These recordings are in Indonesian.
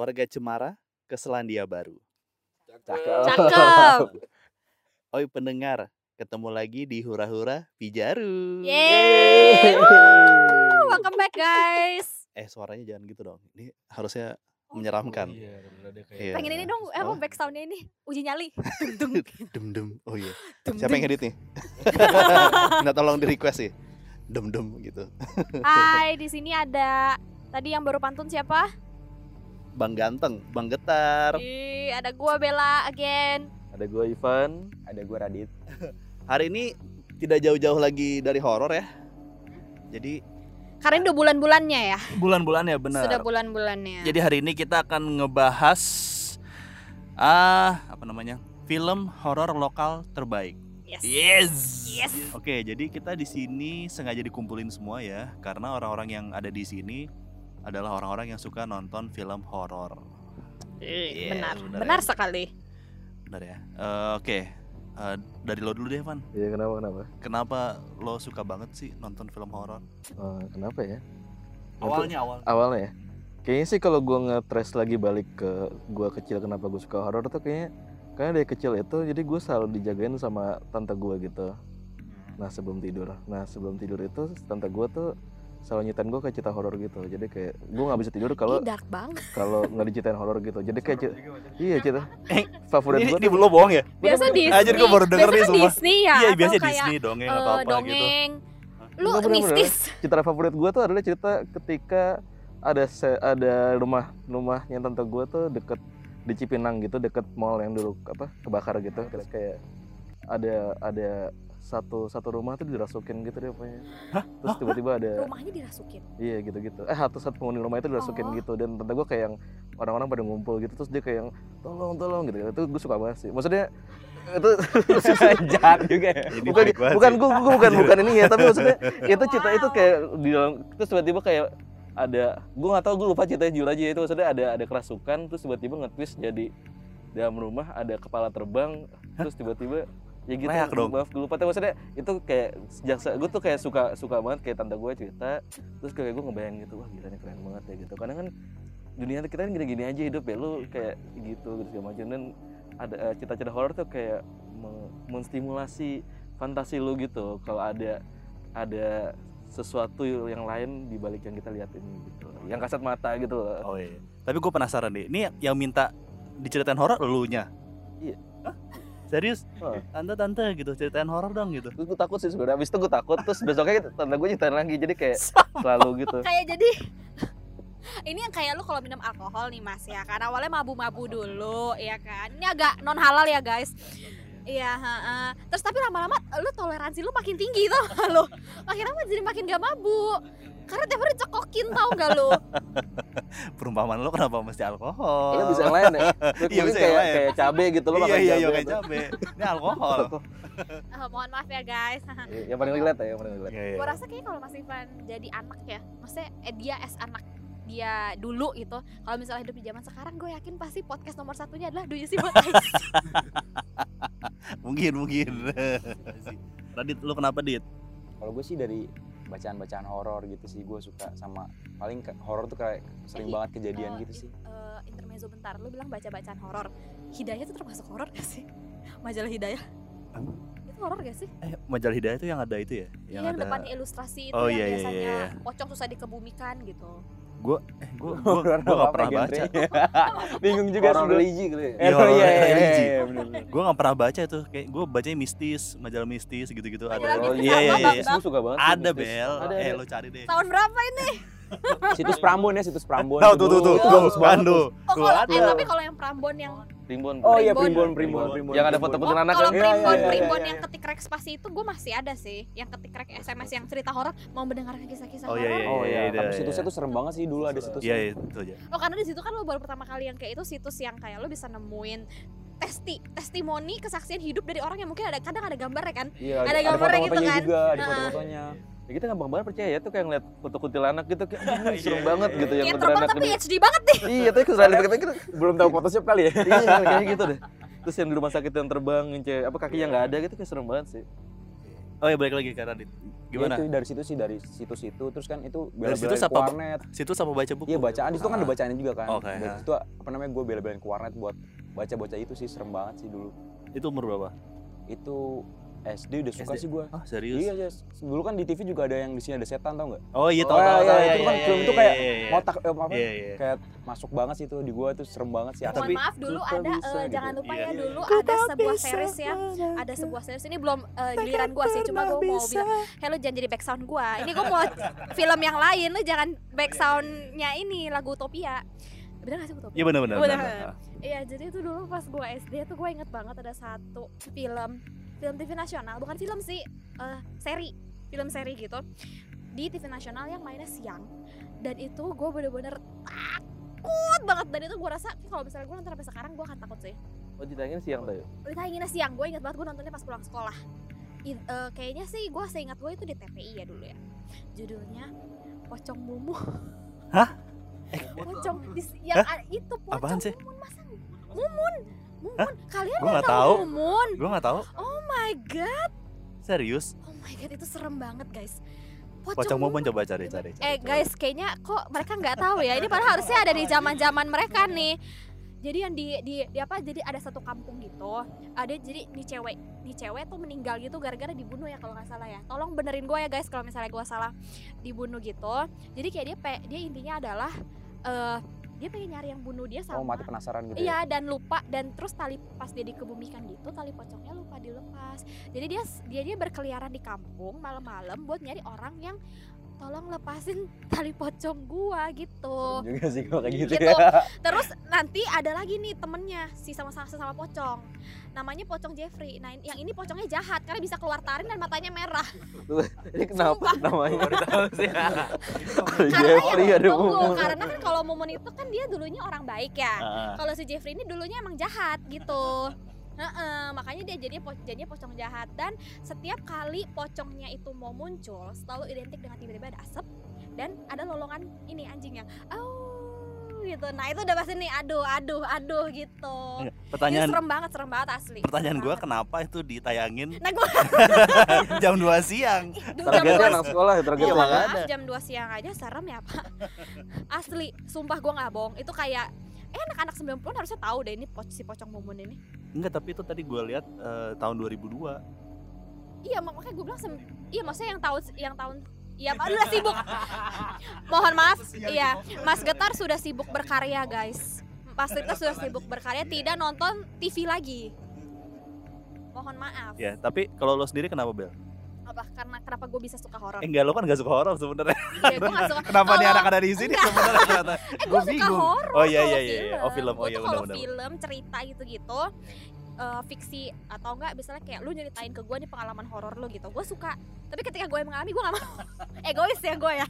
Keluarga Cemara ke Selandia Baru. Cakep. Oi pendengar, ketemu lagi di Hura Hura Pijaru. Yeay. Woo, Welcome back guys. Eh suaranya jangan gitu dong. Ini harusnya menyeramkan. Iya, rada kayak Iya. Pengen ini dong, eh apa Apa? back soundnya ini uji nyali. Dung, dung, Dem dem. Oh iya. dung, Siapa yang edit nih? Minta tolong di request sih. Dem dem gitu. Hai, di sini ada tadi yang baru pantun siapa? Bang Ganteng, Bang Getar. Ih, ada gua Bella again. Ada gue Ivan. ada gue Radit Hari ini tidak jauh-jauh lagi dari horor ya. Jadi Karena ini udah bulan-bulannya ya. bulan-bulan ya benar. Sudah bulan-bulannya. Jadi hari ini kita akan ngebahas ah apa namanya? Film horor lokal terbaik. yes. Yes. Yes. Oke, jadi kita di sini sengaja dikumpulin semua ya, karena orang-orang yang ada di sini adalah orang-orang yang suka nonton film horor. Ih, Yes, benar. benar Benar ya. sekali. Benar ya. Eh, Oke, Eh, dari lo dulu deh, Van. Iya kenapa kenapa? Kenapa lo suka banget sih nonton film horor? Oh, kenapa ya? Awalnya awal. Awalnya ya. Kayaknya sih kalau gue nge-trace lagi balik ke gue kecil kenapa gue suka horor tuh kayaknya karena dari kecil itu jadi gue selalu dijagain sama tante gue gitu. Nah sebelum tidur, nah sebelum tidur itu tante gue tuh selalu nyetain gue kayak cerita horor gitu. Jadi kayak gue nggak bisa tidur kalau dark banget. kalau nggak diceritain horor gitu. Jadi kayak cer- iya cerita Eh, favorit gue ini lo bohong ya? Biasa Disney. Anjir, gua baru denger Biasa nih, sumpah. Disney ya. iya, atau biasa kayak, Disney dongeng eh, atau apa gitu. dongeng. Lu bener, bener. mistis. cerita favorit gue tuh adalah cerita ketika ada se- ada rumah rumahnya tante gue tuh deket di Cipinang gitu deket mall yang dulu apa kebakar gitu kayak ada ada satu satu rumah tuh dirasukin gitu deh pokoknya. Terus tiba-tiba ada Rumahnya dirasukin. iya gitu gitu eh satu satu penghuni rumah itu dirasukin Oh. gitu. Dan tante gue kayak yang orang-orang pada ngumpul gitu. Terus dia kayak yang tolong tolong gitu. Itu gue suka banget sih. Maksudnya itu jahat juga ya. Bukan bukan sih. gue gue bukan bukan ini ya. Tapi maksudnya itu cerita itu kayak di dalam terus tiba-tiba kayak ada gue nggak tahu gue lupa ceritanya jujur aja itu maksudnya ada ada kerasukan terus tiba-tiba nge-twist jadi dalam rumah ada kepala terbang terus tiba-tiba ya gitu Reak dong. maaf gue lupa tapi maksudnya itu kayak sejak gue tuh kayak suka suka banget kayak tante gue cerita terus kayak gue ngebayang gitu wah gila nih keren banget ya gitu karena kan dunia kita kan gini-gini aja hidup ya lu kayak gitu gitu segala macam dan ada eh, cita-cita horor tuh kayak me- menstimulasi fantasi lu gitu kalau ada ada sesuatu yang lain di balik yang kita lihat ini gitu yang kasat mata gitu loh. Oh iya. Tapi gue penasaran deh. Ini yang minta diceritain horor elunya? Iya. Hah? Serius? Oh. Tante tante gitu ceritain horor dong gitu. terus gue takut sih sebenarnya. Abis itu gue takut terus besoknya tanda gue ceritain lagi. Jadi kayak selalu gitu. Kayak jadi ini yang kayak lu kalau minum alkohol nih mas ya kan. Awalnya mabu-mabu dulu ya kan. Ini agak non halal ya guys. Iya, heeh. terus tapi lama-lama lu toleransi lu makin tinggi gak lu? Makin lama jadi makin gak mabuk Karena tiap hari cekokin tau gak lu Perumpamaan lo kenapa mesti alkohol? Lu bisa yang lain ya Iya, bisa yang kayak lain. kayak cabe gitu lo iya makan iya iya cabe kayak cabe. Ini alkohol. Ah, Mohon maaf ya guys Iya, yang paling relate ya yang paling relate Iya iya. Gue rasa kayak kalau Mas Ivan jadi anak ya Maksudnya eh, dia as anak dia dulu gitu Kalau misalnya hidup di zaman sekarang gue yakin pasti podcast nomor satunya adalah Do You See What I See Mungkin mungkin. Radit lu kenapa dit? kalau gue sih dari bacaan-bacaan horor gitu sih gue suka sama paling horor tuh kayak sering Eh, banget kejadian Eh, gitu sih eh, intermezzo bentar, lu bilang baca-bacaan horor. Hidayah itu termasuk horor gak sih? Majalah Hidayah. Hah? Itu horor gak sih? Eh majalah hidayah itu yang ada itu ya? Yang, yang depannya ilustrasi itu Oh, yang iya, iya, biasanya iya, iya. pocong susah dikebumikan gitu. Gue eh gue gue gue gak pernah baca. bingung juga sih religi kali ya Iya, iya, iya, religi. iya. Gue gak pernah baca itu. Kayak gue bacanya mistis, majalah mistis gitu-gitu ada. Majalah Oh iya iya iya. suka banget Ada bel. Ada, Eh ada. lo cari deh. Tahun berapa ini? situs Prambon ya situs Prambon Tuh tuh tuh tuh. bagus Tuh banget tuh. Oh, Tuh kalau ada. eh, tapi kalau yang Prambon yang Primbon oh iya Primbon. Primbon Primbon Primbon yang ada foto Primbon. foto anak kalau kan Iya, Primbon, iya, iya, Primbon iya, yang iya. ketik rek spasi itu gue masih ada sih. Yang ketik rek SMS yang cerita horor mau mendengarkan kisah-kisah Oh, horor. iya, iya, oh iya iya, tapi iya. situsnya tuh serem banget sih dulu ada situs Iya iya itu aja. Oh karena di situ kan lo baru pertama kali yang kayak itu situs yang kayak lo bisa nemuin testi testimoni kesaksian hidup dari orang yang mungkin ada kadang ada gambar ya kan Iya, Ada gambarnya gitu kan? juga ada foto-fotonya ya kita gampang banget percaya tuh kayak ngeliat foto kuntilanak gitu kayak "Anjing, Iya, serem iya, banget iya. gitu yang kayak terbang kuntilanak tapi HD banget nih iya tapi kesalahan kita belum tahu Photoshop kali ya iya kayak gitu deh terus yang di rumah sakit yang terbang yang cewek apa kakinya nggak ada gitu kayak serem banget sih Oh ya balik lagi ke Radit. Gimana? Ya, itu dari situ sih dari situs-situ terus kan itu Dari bela-belain situs ke warnet. Situ apa baca buku? Iya bacaan di situ kan ada Ah. bacaannya juga kan. Oke, Dari ya. situ apa namanya gue bela-belain ke warnet buat baca-baca itu sih serem banget sih dulu. Itu umur berapa? Itu SD udah suka SD? sih gue. Ah serius? Iya, yes. dulu kan di TV juga ada yang di sini ada setan tau nggak? Oh iya Oh, tahu tahu iya, tahu itu ya, kan ya, film ya, itu ya, kayak ya, ya. Ngotak eh, apa? Iya iya. Kayak masuk banget sih itu di gua tuh serem banget sih. Ya, tapi- maaf dulu ada bisa eh, gitu. jangan lupa Iya. ya dulu ada sebuah series ya ada sebuah series ini belum eh, giliran gua sih cuma gua mau bilang hello jangan jadi background gua ini gua mau film yang lain lu jangan backgroundnya ini lagu Utopia bener gak sih Utopia? Iya benar benar. Bener. benar. Iya jadi itu dulu pas gua SD tuh gue inget banget ada satu film film TV nasional bukan film sih eh, seri film seri gitu di TV nasional yang mainnya siang dan itu gue bener-bener takut banget dan itu gue rasa kalau misalnya gue nonton sampai sekarang gue akan takut sih. Oh ditayangin siang tuh ya? Ditayanginnya siang, gue inget banget gue nontonnya pas pulang sekolah. I- eh, Kayaknya sih gue seingat gue itu di TPI ya dulu ya. Judulnya Pocong Mumu. Hah? Pocong, di- yang a- itu Pocong Apaan sih? Mumun masa Mumun Mumun, kalian Gua nggak tahu. Mumun Gue nggak tahu. Oh my god, Serius? oh my god itu serem banget guys Pocong Mumun coba cari cari. cari, Eh cari. guys, kayaknya kok mereka nggak tahu ya. Ini padahal harusnya ada di zaman-zaman mereka nih. Jadi yang di, di di apa? Jadi ada satu kampung gitu. Ada jadi nih cewek, nih cewek tuh meninggal gitu gara-gara dibunuh ya kalau nggak salah ya. Tolong benerin gue ya guys kalau misalnya gue salah dibunuh gitu. Jadi kayak dia dia intinya adalah eh dia pengen nyari yang bunuh dia sama Oh mati penasaran gitu ya. Iya dan lupa dan terus tali pas dia dikebumikan gitu tali pocongnya lupa dilepas. Jadi dia dia dia berkeliaran di kampung malam-malam buat nyari orang yang tolong lepasin tali pocong gua gitu. Serem juga sih kalau kayak gitu, Gitu. ya. Terus nanti ada lagi nih temennya si sama sama sama pocong. Namanya pocong Jeffrey. Nah yang ini pocongnya jahat karena bisa keluar taring dan matanya merah. Ini kenapa namanya? Baru tahu sih. Karena Jeffrey ya ada tunggu, karena kan kalau Mumun itu kan dia dulunya orang baik ya. Ah, kalau si Jeffrey ini dulunya emang jahat gitu Heeh, makanya dia jadi po- jadinya pocong jahat dan setiap kali pocongnya itu mau muncul selalu identik dengan tiba-tiba ada asap dan ada lolongan ini anjingnya oh gitu nah itu udah pasti nih aduh aduh aduh gitu Ini Pertanyaan serem banget serem banget asli pertanyaan gue banget. kenapa itu ditayangin nah gue jam 2 siang? Targetnya anak sekolah ya Iya, targetnya. makanya. maaf jam 2 siang aja serem ya pak asli sumpah gue nggak bohong itu kayak eh anak-anak 90-an harusnya tahu deh ini po- si pocong mumun ini Enggak, tapi itu tadi gue lihat eh, tahun 2002. Iya mak- makanya gue bilang sem- iya maksudnya yang tahun yang tahun Iya, Pak, udah sibuk. Mohon maaf, iya, Mas Getar sudah sibuk berkarya, guys. Mas Getar sudah sibuk berkarya, tidak nonton TV lagi. Mohon maaf. Ya, tapi kalau lo sendiri kenapa Bel? Apa? Karena kenapa gue bisa suka horor? Eh enggak, lo kan gak suka horor sebenarnya. Iya, gue gak suka. Kenapa nih Kalau- anak ada di sini sebenarnya ternyata? Eh, gue Gua suka horor. Oh iya kalau iya iya, oh film, oh iya kalau benar-benar. film cerita gitu-gitu eh, fiksi atau enggak misalnya kayak lu nyeritain ke gue nih pengalaman horor lu gitu gue suka tapi ketika gue yang mengalami gue gak mau egois ya gue ya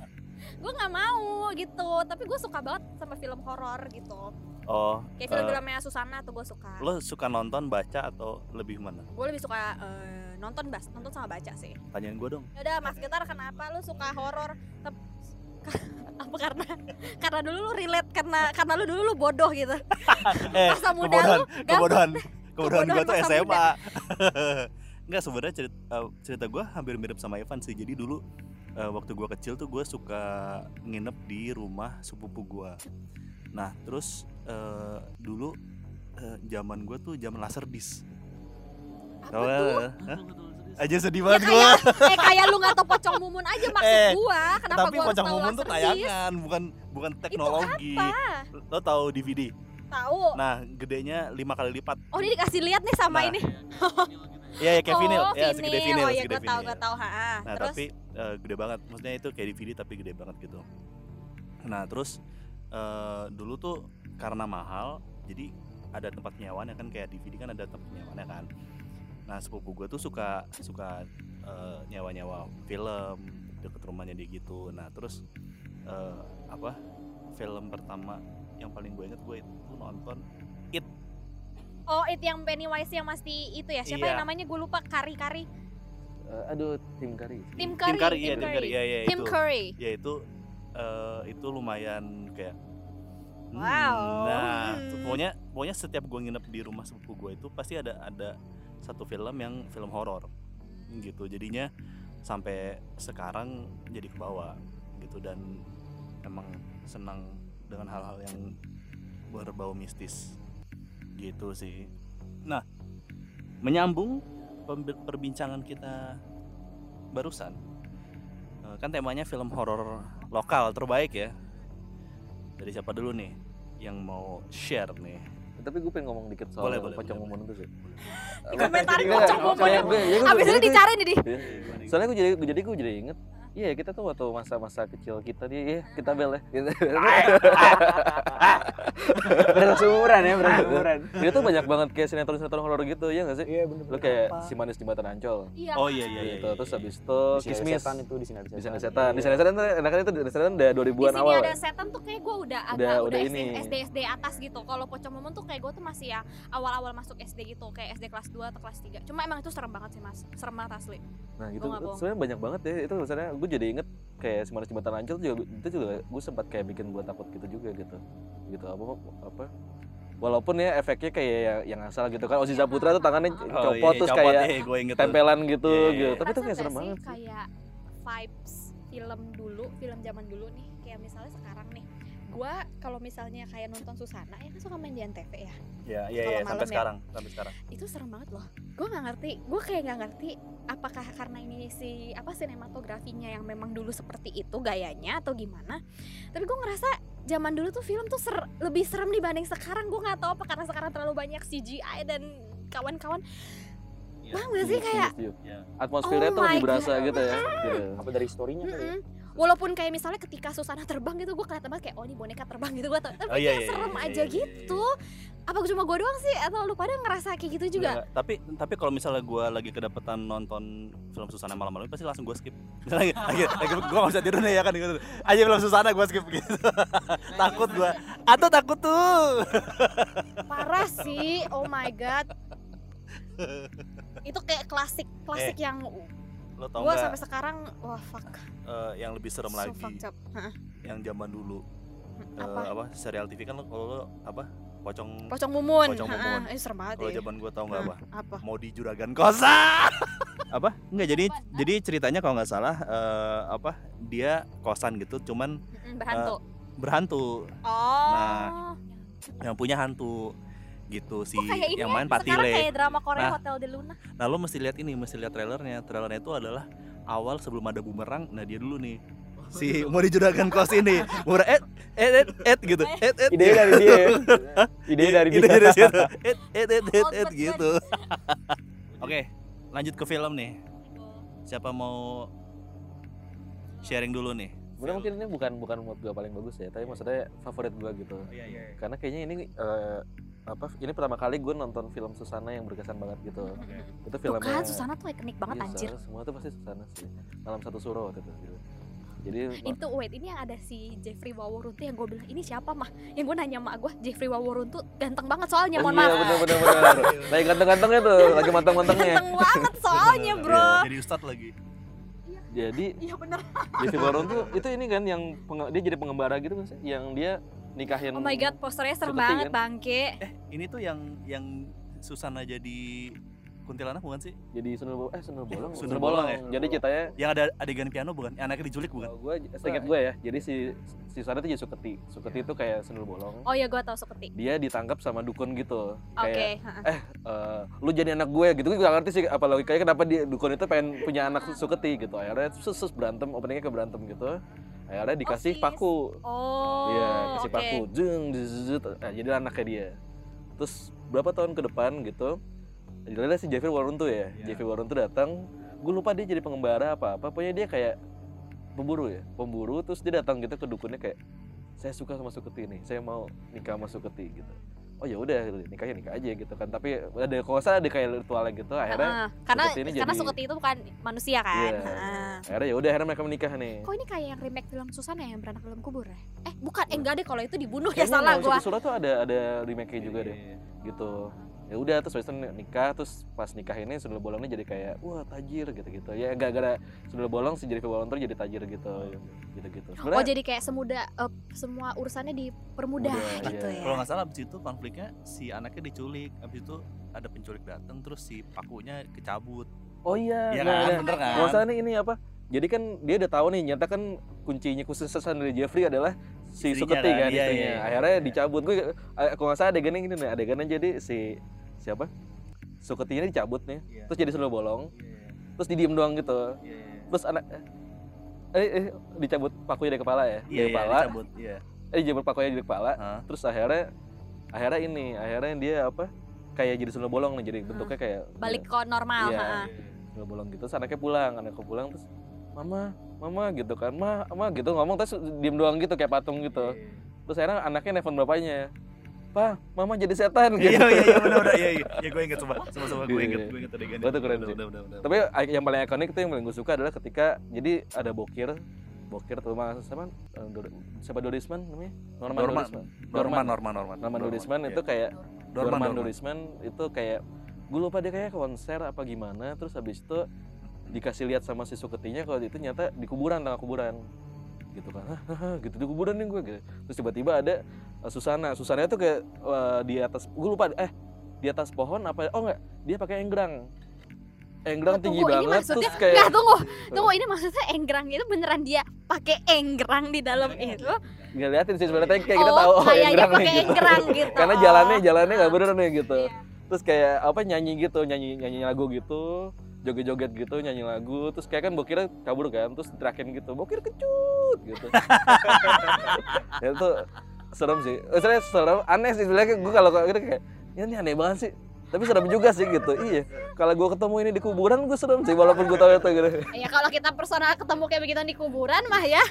gue nggak mau gitu tapi gue suka banget sama film horor gitu Oh, kayak film-filmnya Susana tuh gue suka lo suka nonton, baca atau lebih mana? gue lebih suka eh, nonton bas nonton sama baca sih Tanyain gue dong. ya udah Mas Getar kenapa lu suka horor apa karena karena dulu lu relate karena karena lu dulu lu bodoh gitu Eh, masa muda kebodohan, lu kebodohan, kebodohan gue Kebodohan tuh masa SMA. Enggak sebenarnya cerita, eh, cerita gue hampir mirip sama Evan sih. Jadi dulu eh, waktu gue kecil tuh gue suka nginep di rumah sepupu gue. Nah terus eh, dulu zaman gue tuh zaman laser disc. Apa tuh ya? Hah? Aja sedih ya banget gue. kayak eh kayak lu nggak tau pocong mumun aja maksud Eh, gua kenapa Tapi gua pocong mumun tuh tayangan, bukan bukan teknologi. apa Lo tahu DVD? tahu Nah, gedenya lima kali lipat. oh ini dikasih lihat nih sama Nah, ini Iya, ya kayak oh vinyl. Ya, segede vinyl, oh ya segede gue tahu vinyl. gue tahu ha Nah, terus tapi eh, gede banget. Maksudnya itu kayak DVD tapi gede banget gitu. Nah, terus eh, dulu tuh karena mahal, jadi ada tempat penyewaannya kan kayak DVD kan ada tempat penyewaannya kan. Nah, sepupu gue tuh suka suka eh, nyewa-nyewa film deket rumahnya dia gitu. Nah, terus eh, apa? Film pertama yang paling gue inget gue itu nonton oh itu yang Pennywise yang mesti itu ya siapa Iya. yang namanya gue lupa Kari Kari Eh, aduh tim kari. Tim Tim Curry, Curry, Tim iya, Tim Curry. Curry, iya, iya, Tim itu. Curry ya itu eh, itu lumayan kayak hmm, Wow. nah Hmm. pokoknya pokoknya setiap gue nginep di rumah sepupu gue itu pasti ada ada satu film yang film horor. Gitu jadinya sampai sekarang jadi ke bawah gitu. Dan emang senang dengan hal-hal yang berbau mistis. Gitu sih. Nah menyambung perbincangan kita barusan eh, kan temanya film horor lokal terbaik ya. Dari siapa dulu nih yang mau share nih tapi gue pengen ngomong dikit soal Boleh, boleh, pocong boleh, momen itu sih Komentarin pocong momen. gue- ya gue- Abis itu gue- dicari nih di. Iya. soalnya gue jadi jadi gue jadi inget Iya kita tuh waktu masa-masa kecil kita nih, ya kita bel ya. Gitu. Bersumuran ya, bersumuran. Dia tuh banyak banget kayak sinetron-sinetron horor gitu, ya nggak sih? Iya bener Lu kayak si manis jembatan Ancol. Iya. oh iya iya iya, gitu. iya, Terus iya. habis itu Di Sinar Kismis. setan itu di sinar Di setan. sana setan. Di sana setan enakan itu di sana setan udah Di 2000-an sini awal. ada ya. setan tuh kayak gue udah agak Udah- udah, SD, ini. SD SD atas gitu. Kalau pocong momen tuh kayak gue tuh masih ya awal-awal masuk SD gitu, kayak SD kelas 2 atau kelas 3. Cuma emang itu serem banget sih mas, serem banget asli. Nah gitu, Gua nggak bohong. sebenarnya banyak banget ya itu misalnya gue jadi inget kayak si manis jembatan Ancol juga itu juga gue sempat kayak bikin gue takut gitu juga gitu gitu apa apa walaupun ya efeknya kayak yang, yang asal gitu kan Ozi Saputra tuh tangannya Oh, Oh, copot iya, terus copot, kayak eh, gue inget tuh. tempelan gitu Iya, iya, gitu iya. tapi itu Rasa kayak serem banget sih kayak vibes film dulu, film zaman dulu nih. Kayak misalnya sekarang nih, gue kalau misalnya kayak nonton Susana ya kan suka main di antv ya. Iya iya iya malam sampai ya. sekarang sampai sekarang. itu serem banget loh gue nggak ngerti gue kayak nggak ngerti apakah karena ini si apa sinematografinya yang memang dulu seperti itu gayanya atau gimana tapi gue ngerasa zaman dulu tuh film tuh ser- lebih serem dibanding sekarang gue nggak tahu apa karena sekarang terlalu banyak CGI dan kawan-kawan Iya. paham gak sih Setuju, kayak. Iya. atmosfernya Oh tuh lebih berasa God. gitu ya. Apa dari storynya kali ya? Walaupun kayak misalnya ketika Susana terbang gitu gue kelihatan banget kayak oh ini boneka terbang gitu gue tapi Oh, iya, iya, serem iya, aja iya, iya, gitu apa cuma gue doang sih atau lu pada ngerasa kayak gitu juga Enggak, tapi tapi kalau misalnya gue lagi kedapetan nonton film Susana malam-malam pasti langsung gue skip. Misalnya lagi, lagi gue gak bisa tidur nih ya kan gitu. Aja film Susana gue skip gitu. takut gue. Atau takut tuh. parah sih oh my god itu kayak klasik klasik yang Lo tau gue sampai sekarang wah fuck. Eh, yang lebih serem so lagi fucked up yang zaman dulu. Eh, apa? apa? Serial TV kan lo kalau lo apa? Pocong pocong mumun. Pocong mumun. itu serem banget kalau ya. zaman gue tau nggak apa? apa? Mau di juragan kosa. Apa? Nggak jadi Apa? jadi ceritanya kalau nggak salah eh, apa? Dia kosan gitu cuman berhantu. berhantu. Oh. Nah, yang punya hantu gitu si Oh, kayak yang ya, main sekarang Patile. kayak drama Korea Nah. Hotel de Luna Nah lo mesti lihat ini, mesti lihat trailernya. Trailernya itu adalah awal sebelum ada bumerang. Nah dia dulu nih si mau dijuragan kos ini, et et et et gitu, et et. Ide dari dia. ya? Ide dari Ide dia. dari situ, et et et et Oh, et gitu. Oke, lanjut ke film nih. Siapa mau sharing dulu nih? Sebenarnya mungkin ini bukan bukan mood gue paling bagus ya, tapi maksudnya favorit gue gitu. Iya iya. Karena kayaknya ini eh, apa? Ini pertama kali gue nonton film Susana yang berkesan banget gitu. Itu Tuh filmnya. kan Susana tuh ikonik banget Iya, anjir Susana, Semua tuh pasti Susana sih. Malam satu suro waktu itu. gitu. Jadi itu wait ini yang ada si Jeffrey Waworun tuh yang gue bilang ini siapa mah yang gue nanya sama gue Jeffrey Waworun tuh ganteng banget soalnya Oh mohon iya maaf bener bener bener. Lagi ganteng-gantengnya tuh, lagi manteng-mantengnya. ganteng banget soalnya bro Iya, Jadi ustad lagi. Jadi iya bener Jeffrey tuh itu ini kan yang dia jadi pengembara gitu kan sih? Yang dia nikahin oh my god posternya serem banget kan? bangke Eh ini tuh yang yang Susana jadi kuntilanak bukan sih? jadi sundel bolong eh sundel bolong Sundel sundel bolong bolong ya? jadi ceritanya Yang ada adegan piano bukan? Yang anaknya diculik bukan? gue seingat gue ya jadi si si Susana tuh jadi Suketi Suketi itu kayak sundel bolong oh ya gue tau Suketi dia ditangkap sama dukun gitu oke kayak ha-ha. eh lu jadi anak gue gitu gue gak ngerti sih apa logikanya kenapa dia dukun itu pengen punya anak Suketi gitu akhirnya sus, sus berantem openingnya ke berantem gitu akhirnya dikasih si- paku oh Iya, kasih oke. paku. Jeng, nah, jadi anaknya dia. Terus berapa tahun ke depan gitu, jadilah si Jeffrey Warren tuh ya. Iya. Jeffrey Warren tuh datang, gue lupa dia jadi pengembara apa apa. Pokoknya dia kayak pemburu ya, pemburu. Terus dia datang gitu ke dukunnya kayak, saya suka sama Suketi nih, saya mau nikah sama Suketi gitu. Oh ya udah, gitu, nikahnya nikah aja gitu kan. Tapi ada kalau salah ada kayak ritualnya gitu. Akhirnya, Ha-ha. karena Suketi ini karena jadi- Suketi itu bukan manusia kan Iya. Ha-ha. akhirnya ya udah akhirnya mereka menikah nih. kok ini kayak yang remake film Susana yang beranak dalam kubur ya eh bukan eh enggak deh kalau itu dibunuh ya Kayaknya salah Malam gue Satu Surat tuh ada ada remake-nya juga deh. gitu ya udah terus itu nikah terus pas nikah ini sundel bolongnya jadi kayak wah tajir gitu gitu ya gara-gara sundel bolong si Jeffrey Bolong tuh jadi tajir gitu gitu gitu Oh jadi kayak semudah eh, semua urusannya dipermudah Mudah, gitu iya. ya. Kalau nggak salah abis itu konfliknya si anaknya diculik, abis itu ada penculik datang terus si pakunya kecabut. oh iya Iya nah, kan, bener kan? Nggak usah nih ini apa jadi kan dia udah tahu nih nyata kan kuncinya kesuksesan dari Jeffrey adalah si Suketi kan, kan, iya, istrinya iya, iya. akhirnya dicabut gue eh, kalau nggak salah adegannya gini nih adegannya jadi si siapa? Suketinya dicabut nih. Iya. terus jadi sundel bolong. Terus didiem doang gitu. Terus anak eh, eh dicabut pakunya dari kepala ya? Iya, dari iya, kepala. dicabut. Iya. eh dicabut pakunya dari kepala. Hah? terus akhirnya akhirnya ini akhirnya dia apa kayak jadi sundel bolong nih. Jadi bentuknya kayak balik ke normal Iya. ha-ha. sundel bolong gitu. Terus anaknya pulang anaknya pulang terus mama mama gitu kan. Ma mama gitu. Ngomong terus diem doang gitu kayak patung gitu. Terus akhirnya anaknya nelfon bapaknya pak mama jadi setan gitu Iya iya iya benar benar iya iya. Ya gue inget coba. Coba coba gue Iya, inget iya. gue inget adegannya. Gua tuh keren sih. tapi yang paling ikonik itu yang paling gue suka adalah ketika jadi ada bokir bokir tuh mas siapa Eh, siapa Dorisman namanya Norman. Dorisman Norman Norman Norman. Norman Dorisman Iya. itu kayak Dorman. Dorisman itu kayak gue lupa dia kayak konser apa gimana terus habis itu dikasih lihat sama si Suketinya kalau itu nyata di kuburan tengah kuburan gitu kan gitu di kuburan nih gue gitu. terus tiba-tiba ada Susana Susana itu kayak uh, di atas gue lupa eh di atas pohon apa oh enggak dia pakai enggrang enggrang Oh, tinggi tunggu, banget maksudnya- terus kayak Nggak, tunggu, tunggu ini maksudnya enggrang itu beneran dia pakai enggrang di dalam itu? nggak liatin sih sebenarnya kayak kita oh, tahu oh enggrang pakai gitu. enggrang gitu. karena jalannya jalannya nggak bener nih gitu Iya. terus kayak apa nyanyi gitu nyanyi nyanyi lagu gitu joget-joget gitu nyanyi lagu terus kayak kan bokirnya kabur kan terus teriakin gitu bokir kecut gitu ya itu serem sih Eh, sebenarnya serem aneh sih sebenarnya gue kalau kayak gitu kayak ya ini aneh banget sih tapi serem juga sih gitu iya kalau gue ketemu ini di kuburan gue serem sih walaupun gue tahu itu gitu Ya kalau kita personal ketemu kayak begitu di kuburan mah ya.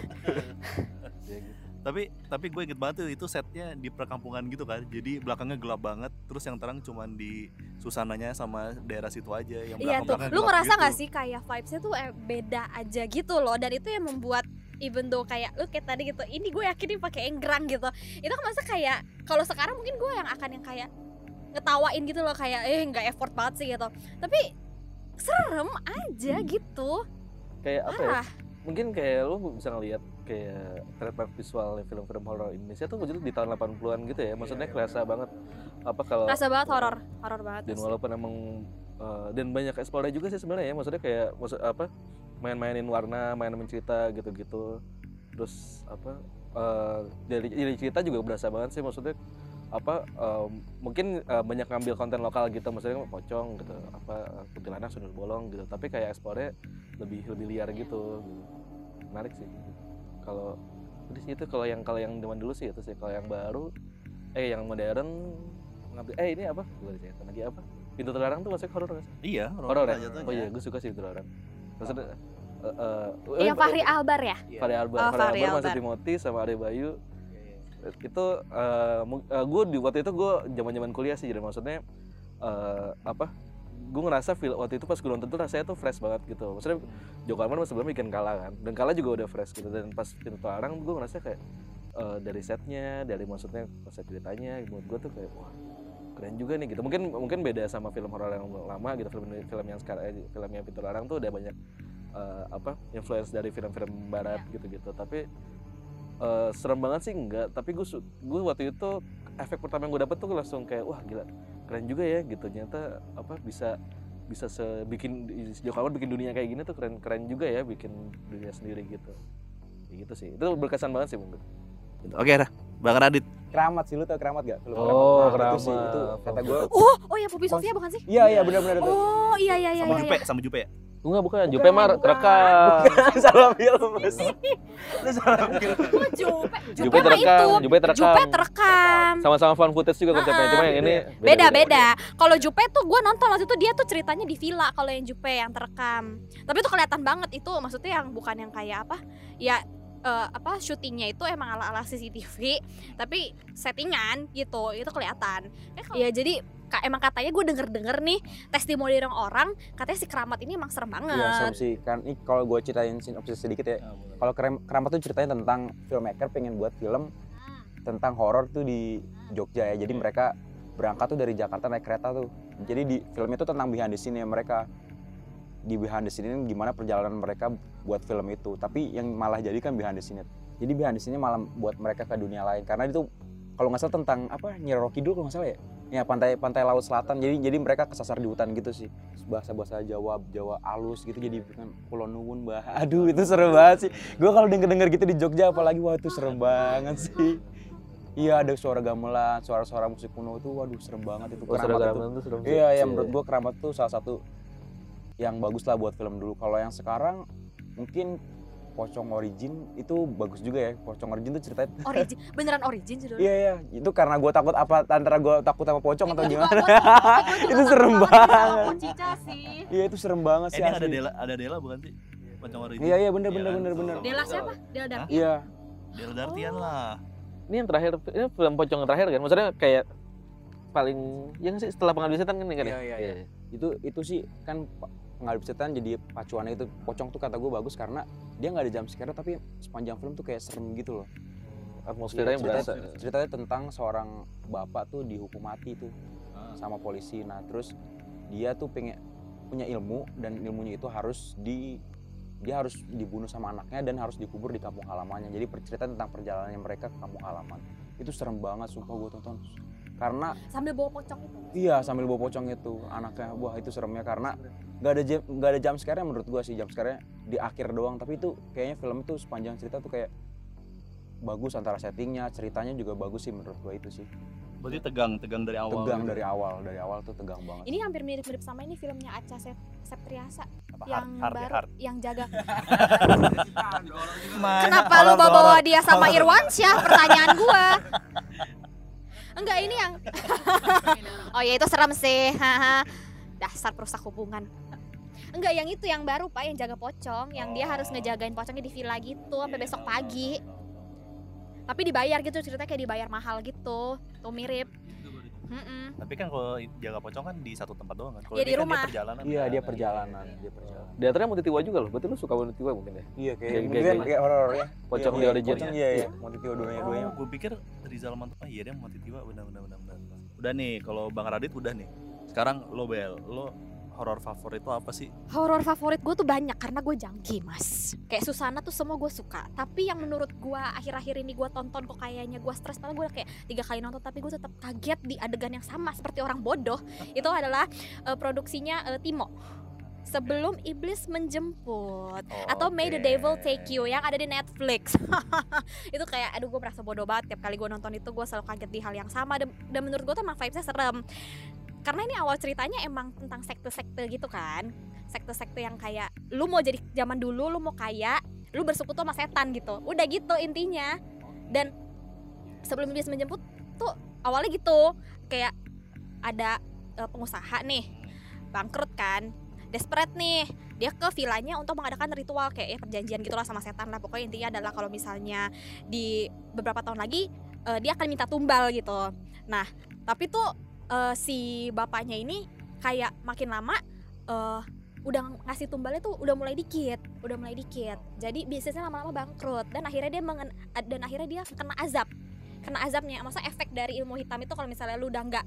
Tapi tapi gue inget banget tuh itu setnya di perkampungan gitu kan. Jadi belakangnya gelap banget. Terus yang terang cuman di susananya sama daerah situ aja yang Iya tuh. Lu ngerasa gitu. nggak sih kayak vibesnya tuh eh, beda aja gitu loh. Dan itu yang membuat even though kayak lu kayak tadi gitu. Ini gue yakin ini pakai enggrang gitu. Itu kan masa kayak kalau sekarang mungkin gue yang akan yang kayak ngetawain gitu loh kayak eh nggak effort banget sih gitu. Tapi serem aja gitu. kayak apa ya mungkin kayak lu bisa ngelihat kayak trademark visual film-film horor Indonesia tuh wujud di tahun 80-an gitu ya maksudnya Iya, iya, kerasa banget apa kalau Rasa banget horor, horor banget. dan walaupun emang uh, dan banyak explore juga sih sebenarnya ya maksudnya kayak maksud apa main-mainin warna main mencerita gitu-gitu. Terus apa uh, dari, dari cerita juga berasa banget sih maksudnya apa um, mungkin uh, banyak ngambil konten lokal gitu maksudnya pocong gitu apa uh, kuntilanak sundel bolong gitu. Tapi kayak explore lebih lebih liar gitu, menarik sih. Kalau udah sih itu kalau yang kalau yang zaman dulu sih itu sih kalau yang baru eh yang modern ngambil eh ini apa? Gue cerita lagi apa pintu terlarang tuh masuk horor nggak sih? Iya, horor. Ya? Jatuhnya. oh iya gue suka sih pintu terlarang. Maksudnya eh, eh, Yang eh, Fahri Albar ya? Fahri Albar, Oh, Fahri Fahri Albar, Masih Albar. Timothy sama Ade Bayu. Itu uh, gue di waktu itu gue zaman zaman kuliah sih jadi maksudnya eh, apa gue ngerasa feel waktu itu pas gue nonton tuh rasanya tuh fresh banget gitu. Maksudnya Joko Anwar sebelumnya bikin kalah kan? Dan kalah juga udah fresh gitu. Dan pas pintu terlarang gue ngerasa kayak eh, dari setnya dari maksudnya konsep ceritanya menurut gue tuh kayak wah keren juga nih gitu. Mungkin mungkin beda sama film horor yang lama gitu film film yang sekarang eh, film yang pintu terlarang tuh udah banyak eh, apa influence dari film-film barat gitu-gitu. Tapi eh, serem banget sih enggak. Tapi gue gue waktu itu efek pertama yang gue dapet tuh langsung kayak wah gila keren juga ya gitu. Ternyata apa bisa bisa sebikin Joko Anwar bikin dunia kayak gini tuh keren keren juga ya bikin dunia sendiri gitu. Gitu sih. Itu berkesan banget sih menurut Oke dah, Bang Radit. Keramat sih lu tau keramat gak? Film Oh, Nah, itu sih Keramat. itu kata gue Oh, oh ya Poppy Sofia bukan sih? iya iya benar-benar itu Oh, iya iya iya Sama iya. Jupe, sama Jupe ya? Enggak bukan, Jupe Mar bukan. terekam. salah film mas Lu salah film. Oh, Jupe. Jupe mah terekam, itu. Jupe terekam. Jupe terekam. Sama-sama found footage juga konsepnya, Ah, cuma yang ini Beda beda. Kalau Jupe tuh gue nonton waktu itu dia tuh ceritanya di villa kalau yang Jupe yang terekam. Tapi itu kelihatan banget itu maksudnya yang bukan yang kayak apa? Ya eh, apa syutingnya itu emang ala-ala CCTV tapi settingan gitu itu kelihatan. Ya jadi ka- emang katanya gue denger denger nih testimoni dari orang katanya si keramat ini emang serem banget. Iya serem sih. Kan ini kalau gue ceritain sinopsis sedikit ya. Kalau Kerem- keramat tuh ceritanya tentang filmmaker pengen buat film Hmm. tentang horor tuh di Jogja ya. Jadi mereka berangkat tuh dari Jakarta naik kereta tuh. Jadi di filmnya tuh tentang behind the scene mereka. Di behind the scene ini gimana perjalanan mereka buat film itu. Tapi yang malah jadi kan behind the scene jadi behind the scene malah buat mereka ke dunia lain. Karena itu kalau nggak salah tentang apa Nyi Roro Kidul kalau nggak salah ya? Ya pantai pantai laut selatan. Jadi jadi mereka kesasar di hutan gitu sih. Bahasa bahasa Jawa Jawa alus gitu. Jadi kan pulau nuwun bah. Aduh itu serem banget sih. Gue kalau denger denger gitu di Jogja apalagi wah itu serem banget sih. Iya ada suara gamelan suara-suara musik kuno itu waduh serem banget itu. Oh, keramat itu. Tuh serem iya ya menurut gue keramat tuh salah satu yang bagus lah buat film dulu. Kalau yang sekarang mungkin Pocong Origin itu bagus juga ya Pocong Origin tuh ceritanya Origin, beneran origin judulnya. Iya iya, itu karena gue takut apa antara gue takut sama pocong atau juga- gimana? Itu serem banget. Iya itu serem banget sih. ini ada. Dela, ada Dela bukan sih? Pocong origin. Iya iya bener Iya bener kan? bener bener. Dela siapa? Dela Darti. Iya Dela Dartian lah. Ini yang terakhir, ini film pocong yang terakhir kan? Maksudnya kayak paling yang sih setelah pengabdi setan kan ini kan ya? Iya, iya, iya. itu itu sih kan pengalip setan jadi pacuannya itu pocong tuh kata gue bagus karena dia nggak ada jam scare tapi sepanjang film tuh kayak serem gitu loh. Atmosfernya yang Iya, berasa. ceritanya, ceritanya tentang seorang bapak tuh dihukum mati tuh sama polisi. Nah terus dia tuh pengen punya ilmu dan ilmunya itu harus di dia harus dibunuh sama anaknya dan harus dikubur di kampung halamannya. Jadi cerita tentang perjalanannya mereka ke kampung halaman. Itu serem banget sumpah gue tonton. Karena Sambil bawa pocong itu. iya sambil bawa pocong itu anaknya wah itu seremnya karena nggak ada jam nggak ada jam scare menurut gua sih jam scare di akhir doang tapi itu kayaknya film itu sepanjang cerita tuh kayak bagus antara settingnya ceritanya juga bagus sih menurut gua itu sih Berarti tegang, tegang dari awal. tegang gitu. dari awal dari awal tuh tegang banget Ini hampir mirip-mirip sama ini filmnya Aca Sep- Septriasa Apa, yang hard, baru hard. yang jaga. Mana Kenapa lu bawa dia sama Irwansyah? Pertanyaan gua. Enggak ini yang Oh ya itu serem sih. Dasar perusak hubungan. Enggak yang itu yang baru Pak yang jaga pocong, yang dia harus ngejagain pocongnya di villa gitu sampai Iya, besok pagi. Tapi dibayar gitu ceritanya kayak dibayar mahal gitu. Tuh mirip. Mm-mm. Tapi kan kalau jaga pocong kan di satu tempat doang kan. Kalau Iya, ini di kan rumah. Dia perjalanan. iya kan. dia perjalanan dia perjalanan Di antaranya Montitiwa juga loh. Berarti lu suka Montitiwa mungkin ya? iya Kayak- kayak kayak- kayak, kayak horor ya Pocong Iya, di iya, origin pocong ya? iya iya Iya. tiga duanya duanya Oh, gue pikir Rizal Manto. Ah iya dia mati tiba benar benar benar benar. Udah nih, kalau Bang Radit udah nih. Sekarang lo Bel, lo horor favorit itu apa sih? Horor favorit gue tuh banyak karena gue jangki mas. Kayak Susana tuh semua gue suka. Tapi yang menurut gue akhir-akhir ini gue tonton kok kayaknya gue stres Padahal gue kayak tiga kali nonton Tapi gue tetap kaget di adegan yang sama seperti orang bodoh. Itu adalah eh, produksinya eh, Timo. Sebelum Iblis Menjemput Oh, Atau May the. Devil Take You yang ada di Netflix. Itu kayak aduh gue merasa bodoh banget. Tiap kali gue nonton itu gue selalu kaget di hal yang sama. Dan, dan menurut gue tuh emang vibesnya serem karena ini awal ceritanya emang tentang sekte-sekte gitu kan. Sekte-sekte yang kayak lu mau jadi zaman dulu lu mau kaya lu bersekutu sama setan gitu. Udah gitu intinya. Dan sebelum iblis menjemput tuh awalnya gitu. Kayak ada eh, pengusaha nih bangkrut kan desperate nih. Dia ke villanya untuk mengadakan ritual kayak ya perjanjian gitulah sama setan lah. Pokoknya intinya adalah kalau misalnya di beberapa tahun lagi eh, dia akan minta tumbal gitu. Nah tapi tuh eh, si bapaknya ini kayak makin lama eh udah ngasih tumbalnya tuh udah mulai dikit, udah mulai dikit. Jadi bisnisnya lama-lama bangkrut dan akhirnya dia mengen, dan akhirnya dia kena azab. Kena azabnya, masa efek dari ilmu hitam itu kalau misalnya lu udah nggak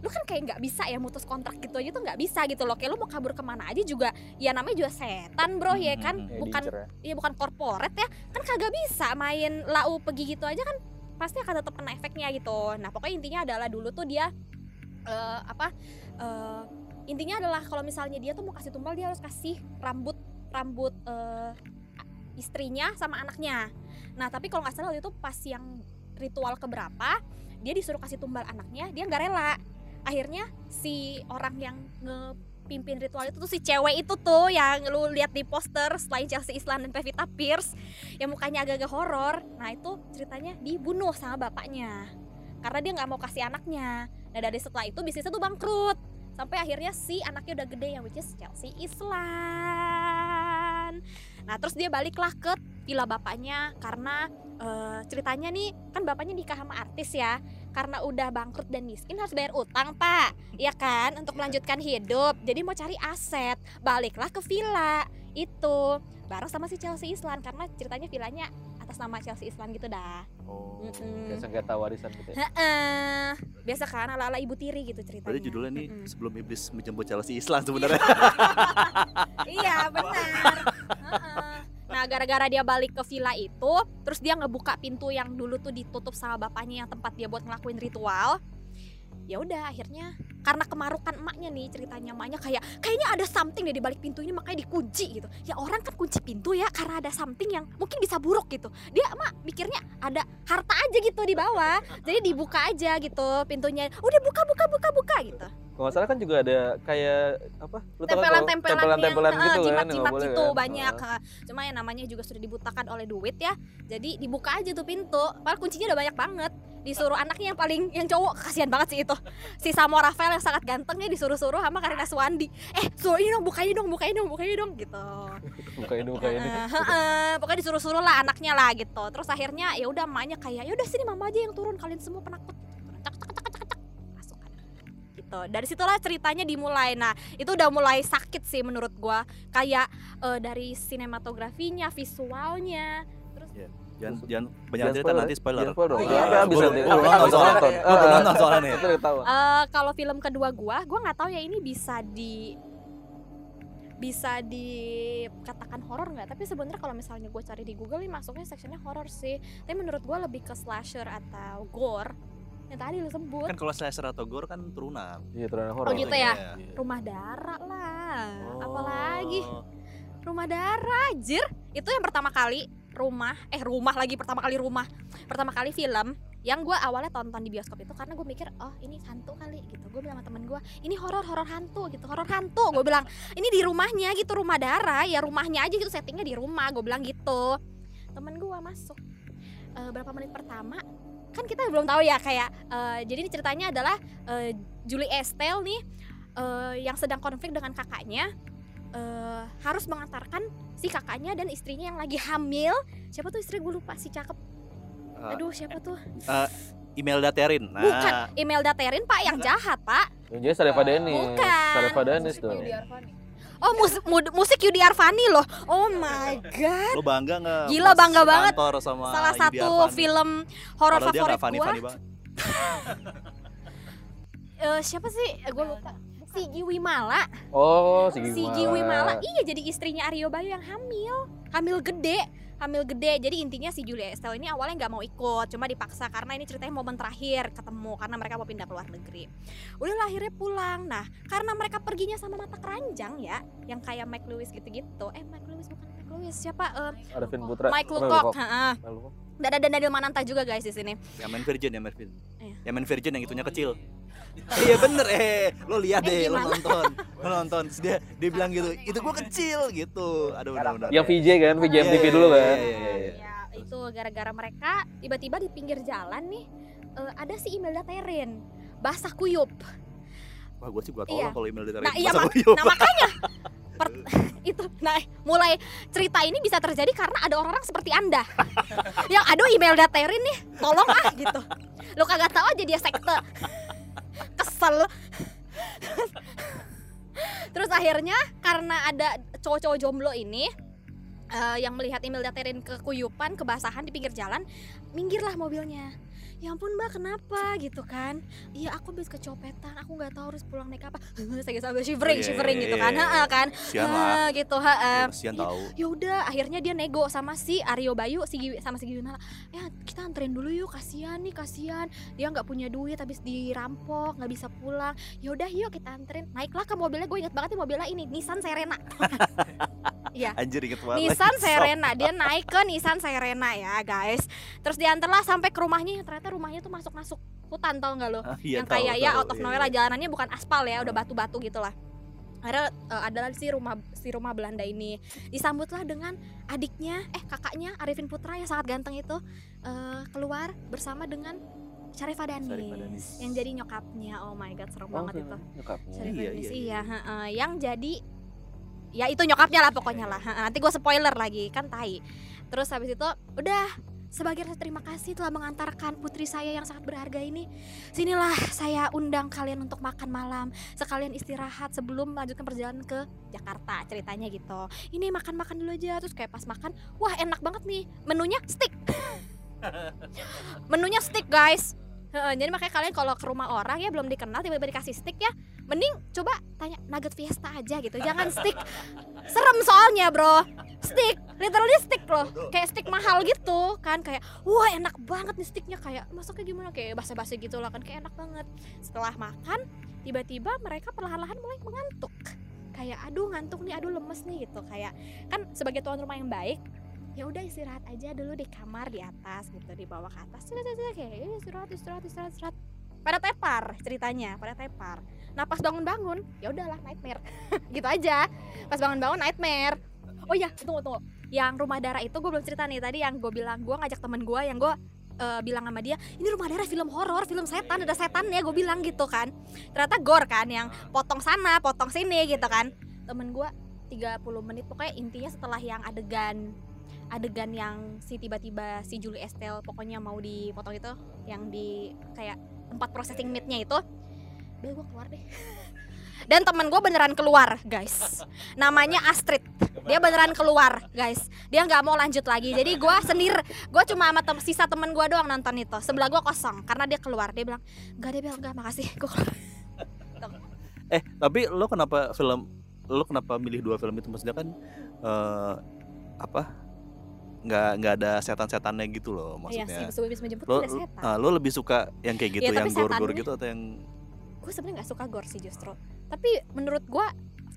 lu kan kayak nggak bisa ya mutus kontrak gitu aja tuh nggak bisa gitu loh kayak lu mau kabur ke mana aja juga ya namanya juga setan bro ya kan Hmm, Kayak bukan ya. Iya bukan korporat ya kan kagak bisa main lau pergi gitu aja kan pasti akan tetap kena efeknya gitu nah pokoknya intinya adalah dulu tuh dia eh, apa eh, intinya adalah kalau misalnya dia tuh mau kasih tumbal dia harus kasih rambut rambut eh, istrinya sama anaknya. Nah tapi kalau nggak salah itu pas yang ritual keberapa dia disuruh kasih tumbal anaknya dia nggak rela. Akhirnya si orang yang ngepimpin ritual itu tuh si cewek itu tuh yang lu lihat di poster selain Chelsea Islan dan Pevita Pierce yang mukanya agak-agak horor. Nah itu ceritanya dibunuh sama bapaknya. Karena dia nggak mau kasih anaknya nah dari setelah itu bisnisnya tuh bangkrut. Sampai akhirnya si anaknya udah gede yang which is Chelsea Islan. Nah terus dia baliklah ke villa bapaknya karena eh, ceritanya nih kan bapaknya nikah sama artis ya. Karena udah bangkrut dan miskin harus bayar utang pak. Ya kan? Untuk melanjutkan hidup. Jadi mau cari aset. Baliklah ke villa. Itu. Bareng sama si Chelsea Islan. Karena ceritanya villanya atas nama Chelsea Islan gitu dah Oh. Mm-mm. Kayak sengketa warisan gitu ya. Heeh. biasa kan ala ala ibu tiri gitu ceritanya Berarti judulnya nih Mm-mm. sebelum iblis menjemput Chelsea Islam sebenarnya. iya benar Heeh. nah gara-gara dia balik ke villa itu terus dia ngebuka pintu yang dulu tuh ditutup sama bapaknya yang tempat dia buat ngelakuin ritual ya udah akhirnya karena kemarukan emaknya nih ceritanya. Emaknya kayak kayaknya ada something deh di balik pintu ini makanya dikunci gitu. Ya orang kan kunci pintu ya karena ada something yang mungkin bisa buruk gitu. Dia emak mikirnya ada harta aja gitu di bawah. Jadi dibuka aja gitu pintunya. Udah buka buka buka buka gitu. Kalau nggak salah kan juga ada kayak apa? Lu tau kan kalau tempelan-tempelan yang eh, gitu kan, jimat-jimat nggak boleh gitu kan? banyak. Eh. cuma yang namanya juga sudah dibutakan oleh duit ya. Jadi dibuka aja tuh pintu. Padahal kuncinya udah banyak banget disuruh anaknya yang paling yang cowok. Kasihan banget sih itu. Si Samo Rafael yang sangat gantengnya disuruh-suruh sama Karina Suwandi. Eh suruh ini dong bukain dong bukain dong bukain dong gitu. Buka ini, buka ini. Heeh, heeh. pokoknya disuruh-suruh lah anaknya lah gitu. Terus akhirnya ya udah emaknya kayak ya udah sini mama aja yang turun kalian semua penakut. Cak cak cak cak cak masuk gitu. Dari situlah ceritanya dimulai. Nah itu udah mulai sakit sih menurut gua. Kayak eh, dari sinematografinya visualnya Jangan jangan banyak Jangan cerita nanti spoiler. jangan spoiler dong. Iya, gua nonton, soalnya. nonton. Soalnya nih. Eh, kalau film kedua gua gua nggak tahu ya ini bisa di bisa dikatakan horor nggak tapi sebenarnya kalau misalnya gue cari di Google nih masuknya sectionnya horor sih tapi menurut gua lebih ke slasher atau gore yang tadi lu sebut Kan kalau slasher atau gore kan turunan. Iya, turunan horor. Oh, gitu ya? Iya. rumah darah lah Oh. apalagi rumah darah anjir itu yang pertama kali rumah eh rumah lagi pertama kali rumah. Pertama kali film yang gue awalnya tonton di bioskop itu karena gue mikir oh ini hantu kali gitu. Gue bilang sama temen gue ini horor horor hantu gitu. Horor hantu gue bilang. Ini di rumahnya gitu. Rumah darah ya rumahnya aja gitu. Settingnya di rumah gue bilang gitu. Temen gue masuk. Eh, berapa menit pertama kan kita belum tahu ya kayak eh, jadi ini ceritanya adalah eh, Julie Estelle nih eh, yang sedang konflik dengan kakaknya eh, harus mengantarkan si kakaknya dan istrinya yang lagi hamil siapa tuh istri gue lupa si cakep Eh, aduh siapa tuh Imelda Terin. Nah, bukan Imelda Terin pak yang jahat pak Yang jadi Sarefa Dennis. Bukan. Tuh. oh mus- mu- musik Yudi Arvani loh oh my god lo bangga nggak? Gila, bangga banget. Sama salah Yudi satu Arvani? film horor favorit gue. Eh, siapa sih gue lupa Sigi Wimala. Oh, Sigi Sigi Wimala. Iya jadi istrinya Aryo Bayu yang hamil. Hamil gede hamil gede. Jadi intinya si Julia Estelle ini awalnya nggak mau ikut cuma dipaksa karena ini ceritanya momen terakhir ketemu karena mereka mau pindah ke luar negeri. Udah akhirnya pulang. Nah karena mereka perginya sama mata keranjang ya yang kayak Mike Lewis gitu-gitu. Eh Mike Lewis bukan Mike Lewis siapa? Eh, Arifin Putra. Mike Lucock heeh. Dan ada Daniel Mananta juga guys di sini. Yang main Virgin, yang main Virgin. Iya. Yang main Virgin yang itunya kecil. iya bener. Eh lo lihat Eh, deh lo nonton. Lo nonton. Terus dia dia bilang gitu itu gua kecil gitu. Aduh benar benar Yang VJ kan, VJ Iya, MTV iya, dulu iya, kan. iya, iya, iya. ya itu gara-gara mereka tiba-tiba di pinggir jalan nih eh, ada si Imelda Terin basah kuyup. Wah gua sih gua tau Iya. kalau email dari Nah, iya, mak- nah makanya. Per- itu nah mulai cerita ini bisa terjadi karena ada orang-orang seperti anda. Yang aduh Imelda Terin nih tolong ah gitu. Lo kagak tahu aja dia sekte kesel. Terus akhirnya karena ada cowok-cowok jomblo ini eh, yang melihat Imelda Terin kekuyupan kebasahan di pinggir jalan minggirlah mobilnya ya ampun mbak kenapa? Gitu kan. Iya aku habis kecopetan aku nggak tahu harus pulang naik apa. Saya sambil shivering Iya, shivering iya, gitu iya, kan. iya. ha kan. Sian lah. Ha, gitu ha Ya, kasihan Iya. tahu. Ya udah akhirnya dia nego sama si Aryo Bayu si Gi- sama si Giwinala ya kita anterin dulu yuk kasihan nih kasihan. Dia nggak punya duit habis dirampok nggak bisa pulang. Ya udah yuk kita anterin. Naiklah ke mobilnya gue inget banget nih mobilnya ini Nissan Serena. Anjir inget banget Nissan lagi. Serena dia naik ke Nissan Serena ya guys. Terus diantarlah sampai ke rumahnya ternyata rumahnya tuh masuk masuk hutan tau nggak lo? Ah, iya, yang tahu, kayak ya out of iya, nowhere iya. lah jalanannya bukan aspal ya udah batu-batu gitu lah akhirnya eh, adalah si rumah si rumah Belanda ini. Disambutlah dengan adiknya eh kakaknya Arifin Putra yang sangat ganteng itu eh, keluar bersama dengan Syarifah Danis. yang jadi nyokapnya. Oh my god serem banget itu. Nyokapnya. Syarifah Iya, Danis iya, iya, heeh. yang jadi ya itu nyokapnya lah pokoknya lah. Heeh, nanti gue spoiler lagi kan tai. Terus habis itu udah sebagai rasa terima kasih telah mengantarkan putri saya yang sangat berharga ini. Sinilah saya undang kalian untuk makan malam. Sekalian istirahat sebelum melanjutkan perjalanan ke Jakarta ceritanya gitu. Ini makan makan dulu aja. Terus kayak pas makan wah enak banget nih. Menunya steak. Menunya steak guys Heeh, jadi makanya kalian kalau ke rumah orang ya belum dikenal tiba-tiba dikasih stick ya mending coba tanya nugget fiesta aja gitu jangan stick. Serem soalnya bro. Stick literally stick loh. Kayak stick mahal gitu kan kayak wah enak banget nih sticknya. Kayak masaknya gimana? Kayak basa-basi gitu lah kan kayak enak banget. Setelah makan tiba-tiba mereka perlahan-lahan mulai mengantuk. Kayak aduh ngantuk nih aduh lemes nih gitu. Kayak kan sebagai tuan rumah yang baik ya udah istirahat aja dulu di kamar di atas gitu di bawah ke atas. Cek, cek, kayak "Ya, istirahat istirahat istirahat istirahat. Pada tepar ceritanya pada tepar. Nah pas bangun-bangun ya udahlah nightmare. Gitu aja. Pas bangun-bangun nightmare. Oh iya tunggu tunggu. Yang rumah darah itu gue belum cerita nih tadi yang gue bilang gue ngajak temen gue yang gue eh, bilang sama dia ini rumah darah film horor film setan ada setan ya gue bilang gitu kan. Ternyata gore kan yang potong sana potong sini gitu kan. Temen gue 30 menit pokoknya intinya setelah yang adegan adegan yang si tiba-tiba si Julie Estelle pokoknya mau dipotong itu yang di kayak tempat processing meatnya itu. Bel gue keluar deh. Dan temen gue beneran keluar guys. Namanya Astrid. Dia beneran keluar guys. Dia nggak mau lanjut lagi. Jadi gue sendiri gue cuma sama tem sisa temen gue doang nonton itu. Sebelah gue kosong karena dia keluar. Dia bilang nggak deh Bel. Nggak makasih. Gue keluar. Eh, tapi lo kenapa film lo kenapa milih dua film itu? Maksudnya kan eh apa? Nggak nggak ada setan-setannya gitu loh Iya sih, maksudnya. Besuwi Bis menjemput lo ada setan. ah, lo lebih suka yang kayak gitu, Iya, tapi yang setannya- gitu atau yang Gue sebenarnya nggak suka gore sih justru. Tapi menurut gue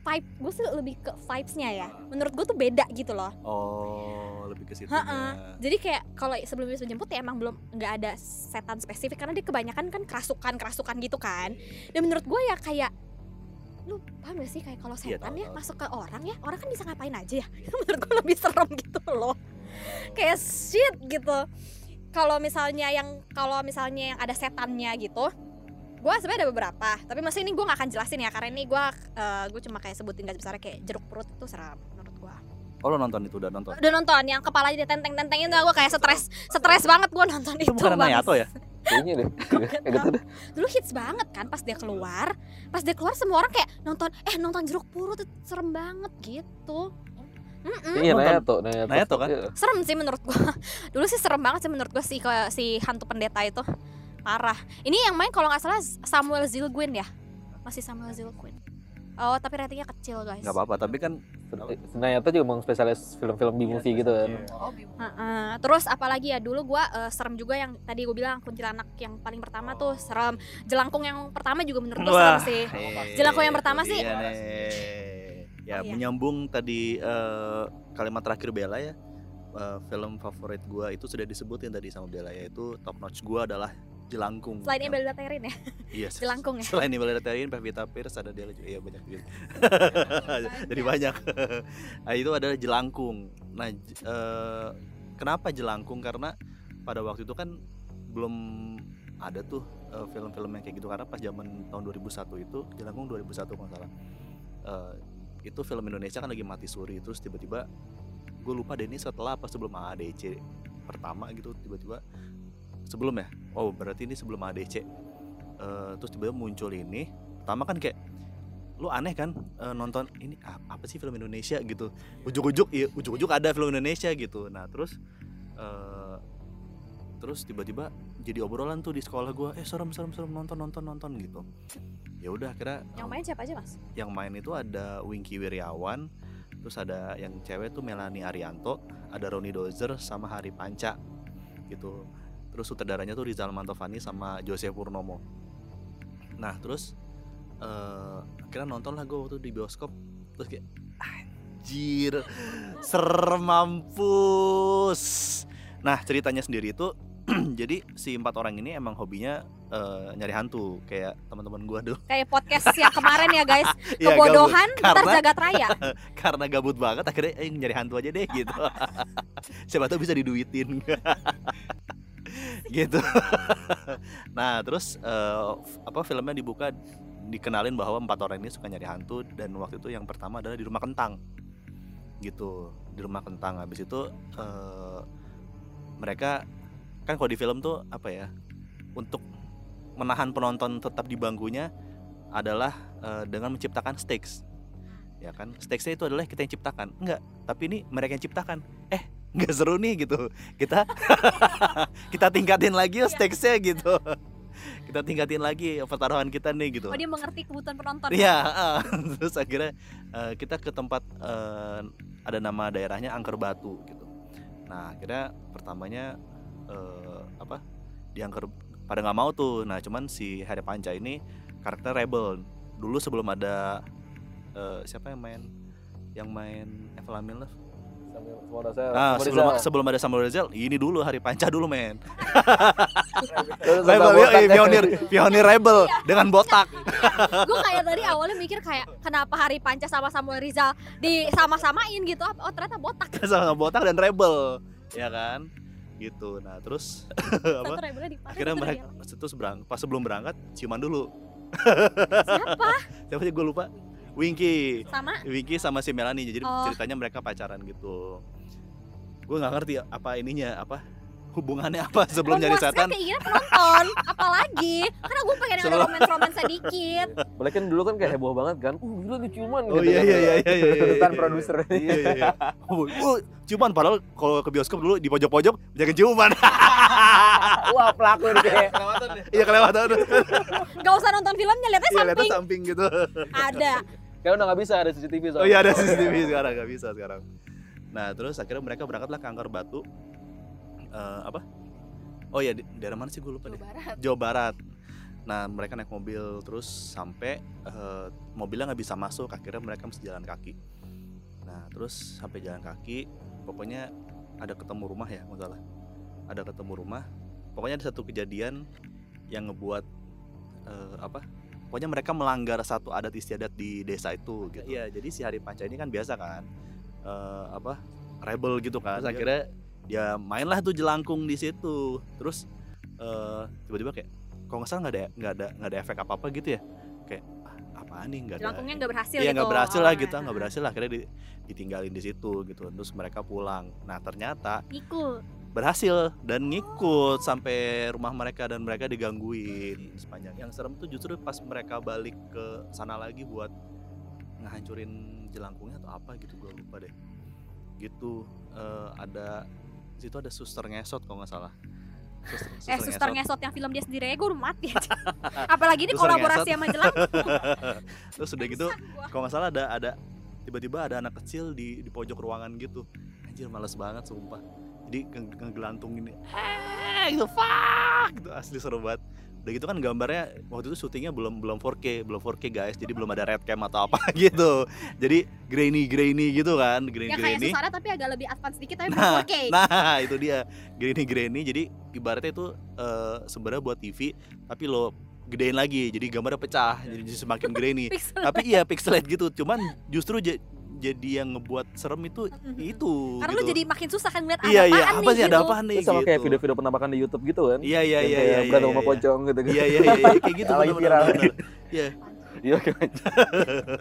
vibe gue sih lebih ke vibesnya ya. Menurut gue tuh beda gitu loh. oh lebih ke situ. Ha-ha. Jadi kayak kalau sebelum Bis menjemput ya emang belum nggak ada setan spesifik karena dia kebanyakan kan kerasukan kerasukan gitu kan. Dan menurut gue ya kayak lu paham gak sih kayak kalau Iya, setan ya tahu. masuk ke orang ya orang kan bisa ngapain aja ya menurut gue lebih serem gitu loh kayak shit gitu kalau misalnya yang kalau misalnya yang ada setannya gitu gue sebenarnya ada beberapa tapi masih ini gue nggak akan jelasin ya karena ini gue gue cuma kayak sebutin garis besar kayak jeruk perut itu seram menurut gue Oh lo nonton itu udah nonton. udah nonton yang kepalanya ditenteng-tentengin tuh gue kayak stres stres banget gue nonton itu Itu bukan. Nayato ya? kayaknya deh gitu dulu hits banget kan pas dia keluar pas dia keluar semua orang kayak nonton eh nonton jeruk purut itu serem banget gitu Mm-mm. iya Nonton. Nayato Nayato Nayato kan? Iya. serem sih menurut gua. Dulu sih serem banget sih menurut gua si si hantu pendeta itu. Parah. Ini yang main kalau nggak salah Samuel Zilguin ya? Masih Samuel Zilguin oh tapi ratingnya kecil guys. Nggak apa-apa, tapi kan Nayato juga emang spesialis film-film Iya, B-movie gitu kan. Heeh. terus apalagi ya? Dulu gua eh, serem juga yang tadi gue bilang kuntilanak yang paling pertama tuh serem. Jelangkung yang pertama juga menurut gua serem sih. Eh, Jelangkung yang pertama sih- dia nih. Ya, Oh, iya. menyambung tadi eh, kalimat terakhir Bella ya. eh, film favorit gua itu sudah disebutin tadi sama Bella yaitu top notch gua adalah Jelangkung. selain Yang- Imelda Terin ya Iya, jelangkung ya Selain Imelda Terin, Pevita Pierce ada dia juga. Iya banyak juga. Jadi banyak. nah, itu adalah jelangkung. Nah, eh, kenapa jelangkung? Karena pada waktu itu kan belum ada tuh eh, film-film yang kayak gitu karena pas zaman tahun 2001 itu jelangkung 2001 kalau salah. Eh, itu film Indonesia kan lagi mati suri terus tiba-tiba gue lupa deh ini setelah apa sebelum ADC pertama gitu tiba-tiba sebelum ya? Oh berarti ini sebelum ADC Eh, terus tiba-tiba muncul ini. Pertama kan kayak lu aneh kan eh, nonton ini apa sih film Indonesia? gitu. Ujuk-ujuk iya ujuk-ujuk ada film Indonesia gitu. Nah terus eh, terus tiba-tiba jadi obrolan tuh di sekolah gua eh serem serem serem nonton nonton nonton gitu ya udah kira yang main siapa aja mas? Yang main itu ada Wingky Wiryawan terus ada yang cewek tuh Melanie Arianto ada Roni Dozer sama Hari Panca gitu. Terus sutradaranya tuh Rizal Mantovani sama Jose Purnomo. Nah terus eh akhirnya nonton lah gue waktu di bioskop. Terus kayak anjir serem mampus. Nah ceritanya sendiri itu jadi si empat orang ini emang hobinya eh, nyari hantu kayak teman-teman gua dulu. Kayak podcast yang kemarin ya guys. Iya, kebodohan gabut. ntar jagat raya. karena gabut banget akhirnya eh nyari hantu aja deh gitu. Siapa tahu bisa diduitin. Gitu. Nah terus f- apa filmnya dibuka dikenalin bahwa empat orang ini suka nyari hantu dan waktu itu yang pertama adalah di rumah kentang. Gitu di rumah kentang. Habis itu eh, mereka kan kalau di film tuh apa ya untuk menahan penonton tetap di bangkunya adalah eh, dengan menciptakan stakes. Ya kan? Stakesnya itu adalah kita yang ciptakan. Enggak tapi ini mereka yang ciptakan. Eh nggak seru nih gitu. Kita kita tingkatin lagi ya stakesnya gitu. Kita tingkatin lagi pertaruhan kita nih gitu. Oh dia mengerti kebutuhan penonton Iya, ah. terus akhirnya eh, kita ke tempat eh, ada nama daerahnya Angker Batu gitu. Nah akhirnya pertamanya eh, apa di Angker pada nggak mau tuh nah cuman si Hari Panca ini karakter rebel dulu sebelum ada eh, siapa yang main yang main Evel Amin Love Samuel Samuel Rizal. Ah, Samuel sebelum sebelum ada Samuel Rizal, ini dulu Hari Panca dulu men. Rebel, ya. pionir, pionir rebel dengan botak. gue kayak tadi awalnya mikir kayak kenapa Hari Panca sama Samuel Rizal di sama-samain gitu oh ternyata botak sama botak dan rebel, ya kan? Gitu. Nah, terus apa? Akhirnya mereka itu berang, pas sebelum berangkat ciuman dulu. siapa Siapa sih gue lupa? Winky. sama Winky sama si Melanie. Jadi Oh. ceritanya mereka pacaran gitu. Gue nggak ngerti apa ininya apa hubungannya apa sebelum nyari memuaskan setan. keinginan penonton apalagi karena gue pengen ada romance sedikit Boleh kan dulu kan kayak heboh banget kan. Uh, gila nih ciuman Oh iya kan. iya iya iya. iya, iya. tuntutan produser Iya iya iya. Oh, ciuman padahal kalau ke bioskop dulu di pojok-pojok jangan ciuman. wah pelaku nih kayak Iya kelewatan. gak usah nonton filmnya lihatnya Iya lihatnya samping samping gitu. ada Kayak udah nggak bisa ada CCTV Oh iya ada CCTV sekarang nggak bisa sekarang. Nah terus akhirnya mereka berangkatlah ke Angkor Batu. Eh, apa? Oh di daerah mana sih gue lupa deh. Barat Jawa Barat. Nah mereka naik mobil terus sampai eh, mobilnya nggak bisa masuk. Akhirnya mereka mesti jalan kaki. Nah terus sampai jalan kaki, pokoknya ada ketemu rumah ya nggak salah. Ada ketemu rumah. Pokoknya ada satu kejadian yang ngebuat eh, apa? Pokoknya mereka melanggar satu adat istiadat di desa itu gitu. Iya, jadi si Hari Panca ini kan biasa kan eh, apa? rebel gitu kan. Terus akhirnya dia mainlah tuh jelangkung di situ. Terus eh, tiba-tiba kayak kalau nggak salah nggak ada nggak ada nggak ada efek apa apa gitu ya. Kayak ah, apaan nih nggak ada. jelangkungnya nggak berhasil Iya gitu nggak berhasil lah gitu, nggak berhasil lah. akhirnya di- ditinggalin di situ gitu. Terus mereka pulang. Nah ternyata Nikul berhasil dan ngikut sampai rumah mereka dan mereka digangguin sepanjang. Yang serem tuh justru pas mereka balik ke sana lagi buat ngehancurin jelangkungnya atau apa gitu gue lupa deh. Gitu eh, ada situ ada suster ngesot kalau nggak salah. Suster, eh suster ngesot. Yang film dia sendiri aja gue udah mati aja. Apalagi ini Suster kolaborasi ngesot. sama jelangkung Terus udah gitu kalau nggak salah ada ada tiba-tiba ada anak kecil di di pojok ruangan gitu. Anjir males banget sumpah. Jadi nge- ngegelantung ini eh gitu fuck! Gitu asli seru banget udah gitu kan gambarnya waktu itu syutingnya belum belum 4K belum 4K guys. Jadi belum ada red cam atau apa gitu. Jadi grainy grainy gitu kan grainy yang kayak grainy. susana tapi agak lebih advance sedikit tapi Nah, belum 4K nah itu dia. Grainy grainy. Jadi ibaratnya itu eh, sebenarnya buat TV tapi lo gedein lagi. Jadi gambarnya pecah jadi semakin grainy. Tapi iya pixelate gitu. Cuman justru jadi yang ngebuat serem itu itu karena gitu. lu jadi makin susah kan ngeliat iya ada iya apaan apa nih sih ada gitu. apaan nih Itu sama kayak gitu. video-video penampakan di YouTube gitu kan. iya iya iya kayak iya berantem iya, sama iya. pocong gitu kan. iya iya iya iya, kayak gitu lagi viral. iya Iya kayak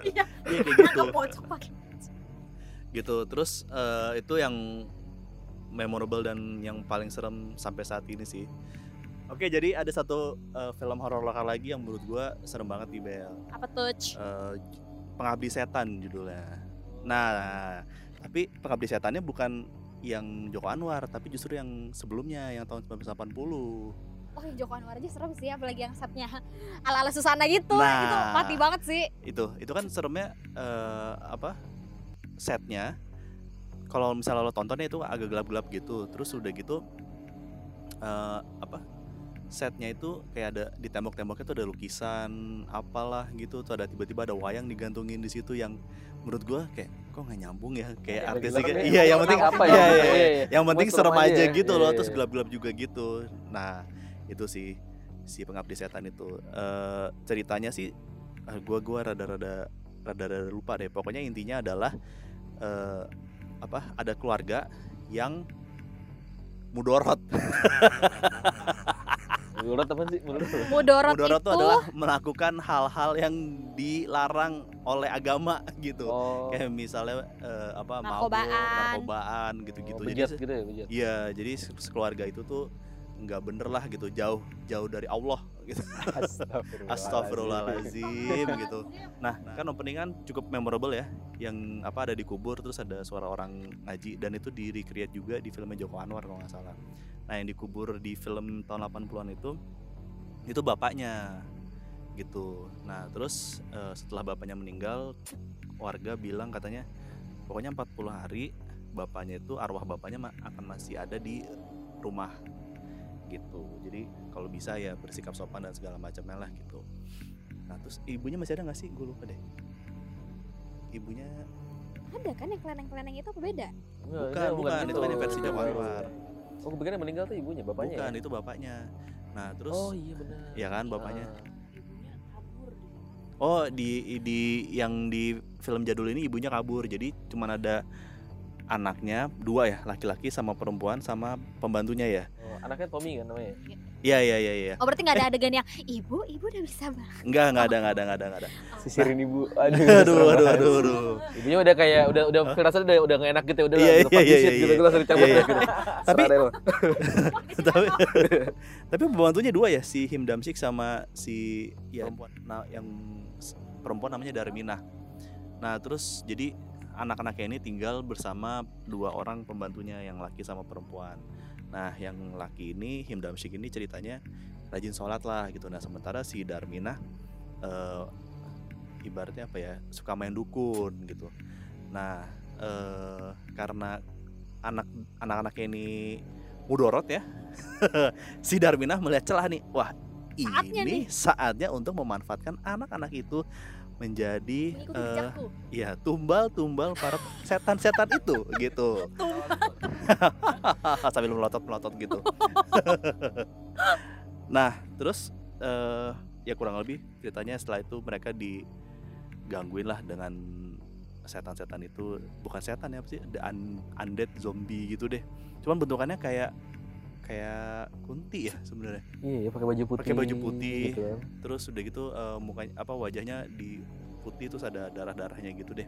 Iya. iya kayak gitu gitu terus eh, itu yang memorable dan yang paling serem sampai saat ini sih Oke, jadi ada satu eh, film horor lokal lagi yang menurut gua serem banget di Bel. apa touch Eh, Pengabdi Setan judulnya. Nah, tapi Pengabdi Setannya bukan yang Joko Anwar, tapi justru yang sebelumnya yang tahun 1980. Oh yang Joko Anwar aja serem sih apalagi yang setnya ala-ala Susana gitu Nah. itu mati banget sih Itu, itu kan seremnya eh, apa? Setnya kalau misalnya lo tontonnya itu agak gelap-gelap gitu. Terus udah gitu eh, apa? Setnya itu kayak ada di tembok-temboknya tuh ada lukisan apalah gitu tuh ada tiba-tiba ada wayang digantungin di situ yang menurut gua kayak kok nggak nyambung ya kayak Ada artisnya gelap kayak- nih. iya yang penting apa iya, ya? iya, iya. Iya, iya. yang penting serem aja gitu Iya, loh iya, terus iya. gelap-gelap juga gitu nah itu sih si pengabdi setan itu Eh, ceritanya sih eh, gua gua rada-rada rada-rada lupa deh pokoknya intinya adalah eh, apa ada keluarga yang mudorot Menurut apa sih? Apa? Mudorot, mudorot itu itu adalah melakukan hal-hal yang dilarang oleh agama gitu Oh, kayak misalnya eh, apa mabuk, Narkobaan. narkobaan gitu-gitu oh, jadi gitu ya, bejat. Iya, jadi se- sekeluarga itu tuh nggak bener lah gitu, jauh jauh dari Allah gitu. Astagfirullahalazim gitu. Nah, kan openingan cukup memorable ya, yang apa ada di kubur terus ada suara orang ngaji dan itu di recreate juga di filmnya Joko Anwar kalau nggak salah. Nah, yang dikubur di film tahun 80-an itu itu bapaknya gitu. Nah, terus eh, setelah bapaknya meninggal, warga bilang katanya pokoknya 40 hari bapaknya itu arwah bapaknya ma- akan masih ada di rumah gitu jadi kalau bisa ya bersikap sopan dan segala macamnya lah gitu nah terus ibunya masih ada nggak sih gue lupa deh ibunya Ada kan yang keleneng-keleneng itu apa beda? Enggak, bukan bukan itu kan yang versi Oh, iya. Anwar Oh, yang meninggal tuh ibunya, bapaknya. bukan ya? itu bapaknya nah terus Oh iya benar. ya kan bapaknya Ah. Ibunya kabur. Oh di di yang di film jadul ini ibunya kabur jadi cuman ada anaknya dua ya laki-laki sama perempuan sama pembantunya ya Oh, anaknya Tommy kan namanya. Iya iya iya iya Oh berarti nggak ada adegan yang ibu, ibu udah bisa banget. enggak enggak ada enggak ada enggak ada enggak ada Sisirin ibu. aduh Aduh, aduh aduh aduh Ibunya udah kayak udah udah firasatnya udah udah gak enak gitu, udah Iya, udah iya, fuck iya, this shit iya, gitu, iya. gue langsung dicabut Iya, iya. ya, gitu. Tapi- tapi tapi pembantunya dua ya si Him Damsik sama si ya, perempuan nah yang perempuan namanya Darminah nah terus jadi anak-anaknya ini tinggal bersama dua orang pembantunya yang laki sama perempuan nah yang laki ini Him Damsik ini ceritanya rajin sholat lah gitu. Nah sementara si Darminah eh, ibaratnya apa ya suka main dukun gitu. Nah eh, karena anak anak-anaknya ini mudorot ya si Darminah melihat celah nih. Wah Saatnya ini saatnya untuk memanfaatkan anak-anak itu menjadi jejakku. ya tumbal-tumbal para setan-setan itu gitu. Sambil melotot-melotot gitu. Nah terus eh, ya kurang lebih ceritanya setelah itu mereka digangguin lah dengan setan-setan itu. Bukan setan ya apa sih? The un- undead zombie gitu deh. Cuman bentukannya kayak kayak kunti ya sebenarnya Iya, pakai baju putih. Pakai baju putih. Gitu kan. terus udah gitu eh, mukanya apa wajahnya di putih terus ada darah-darahnya gitu deh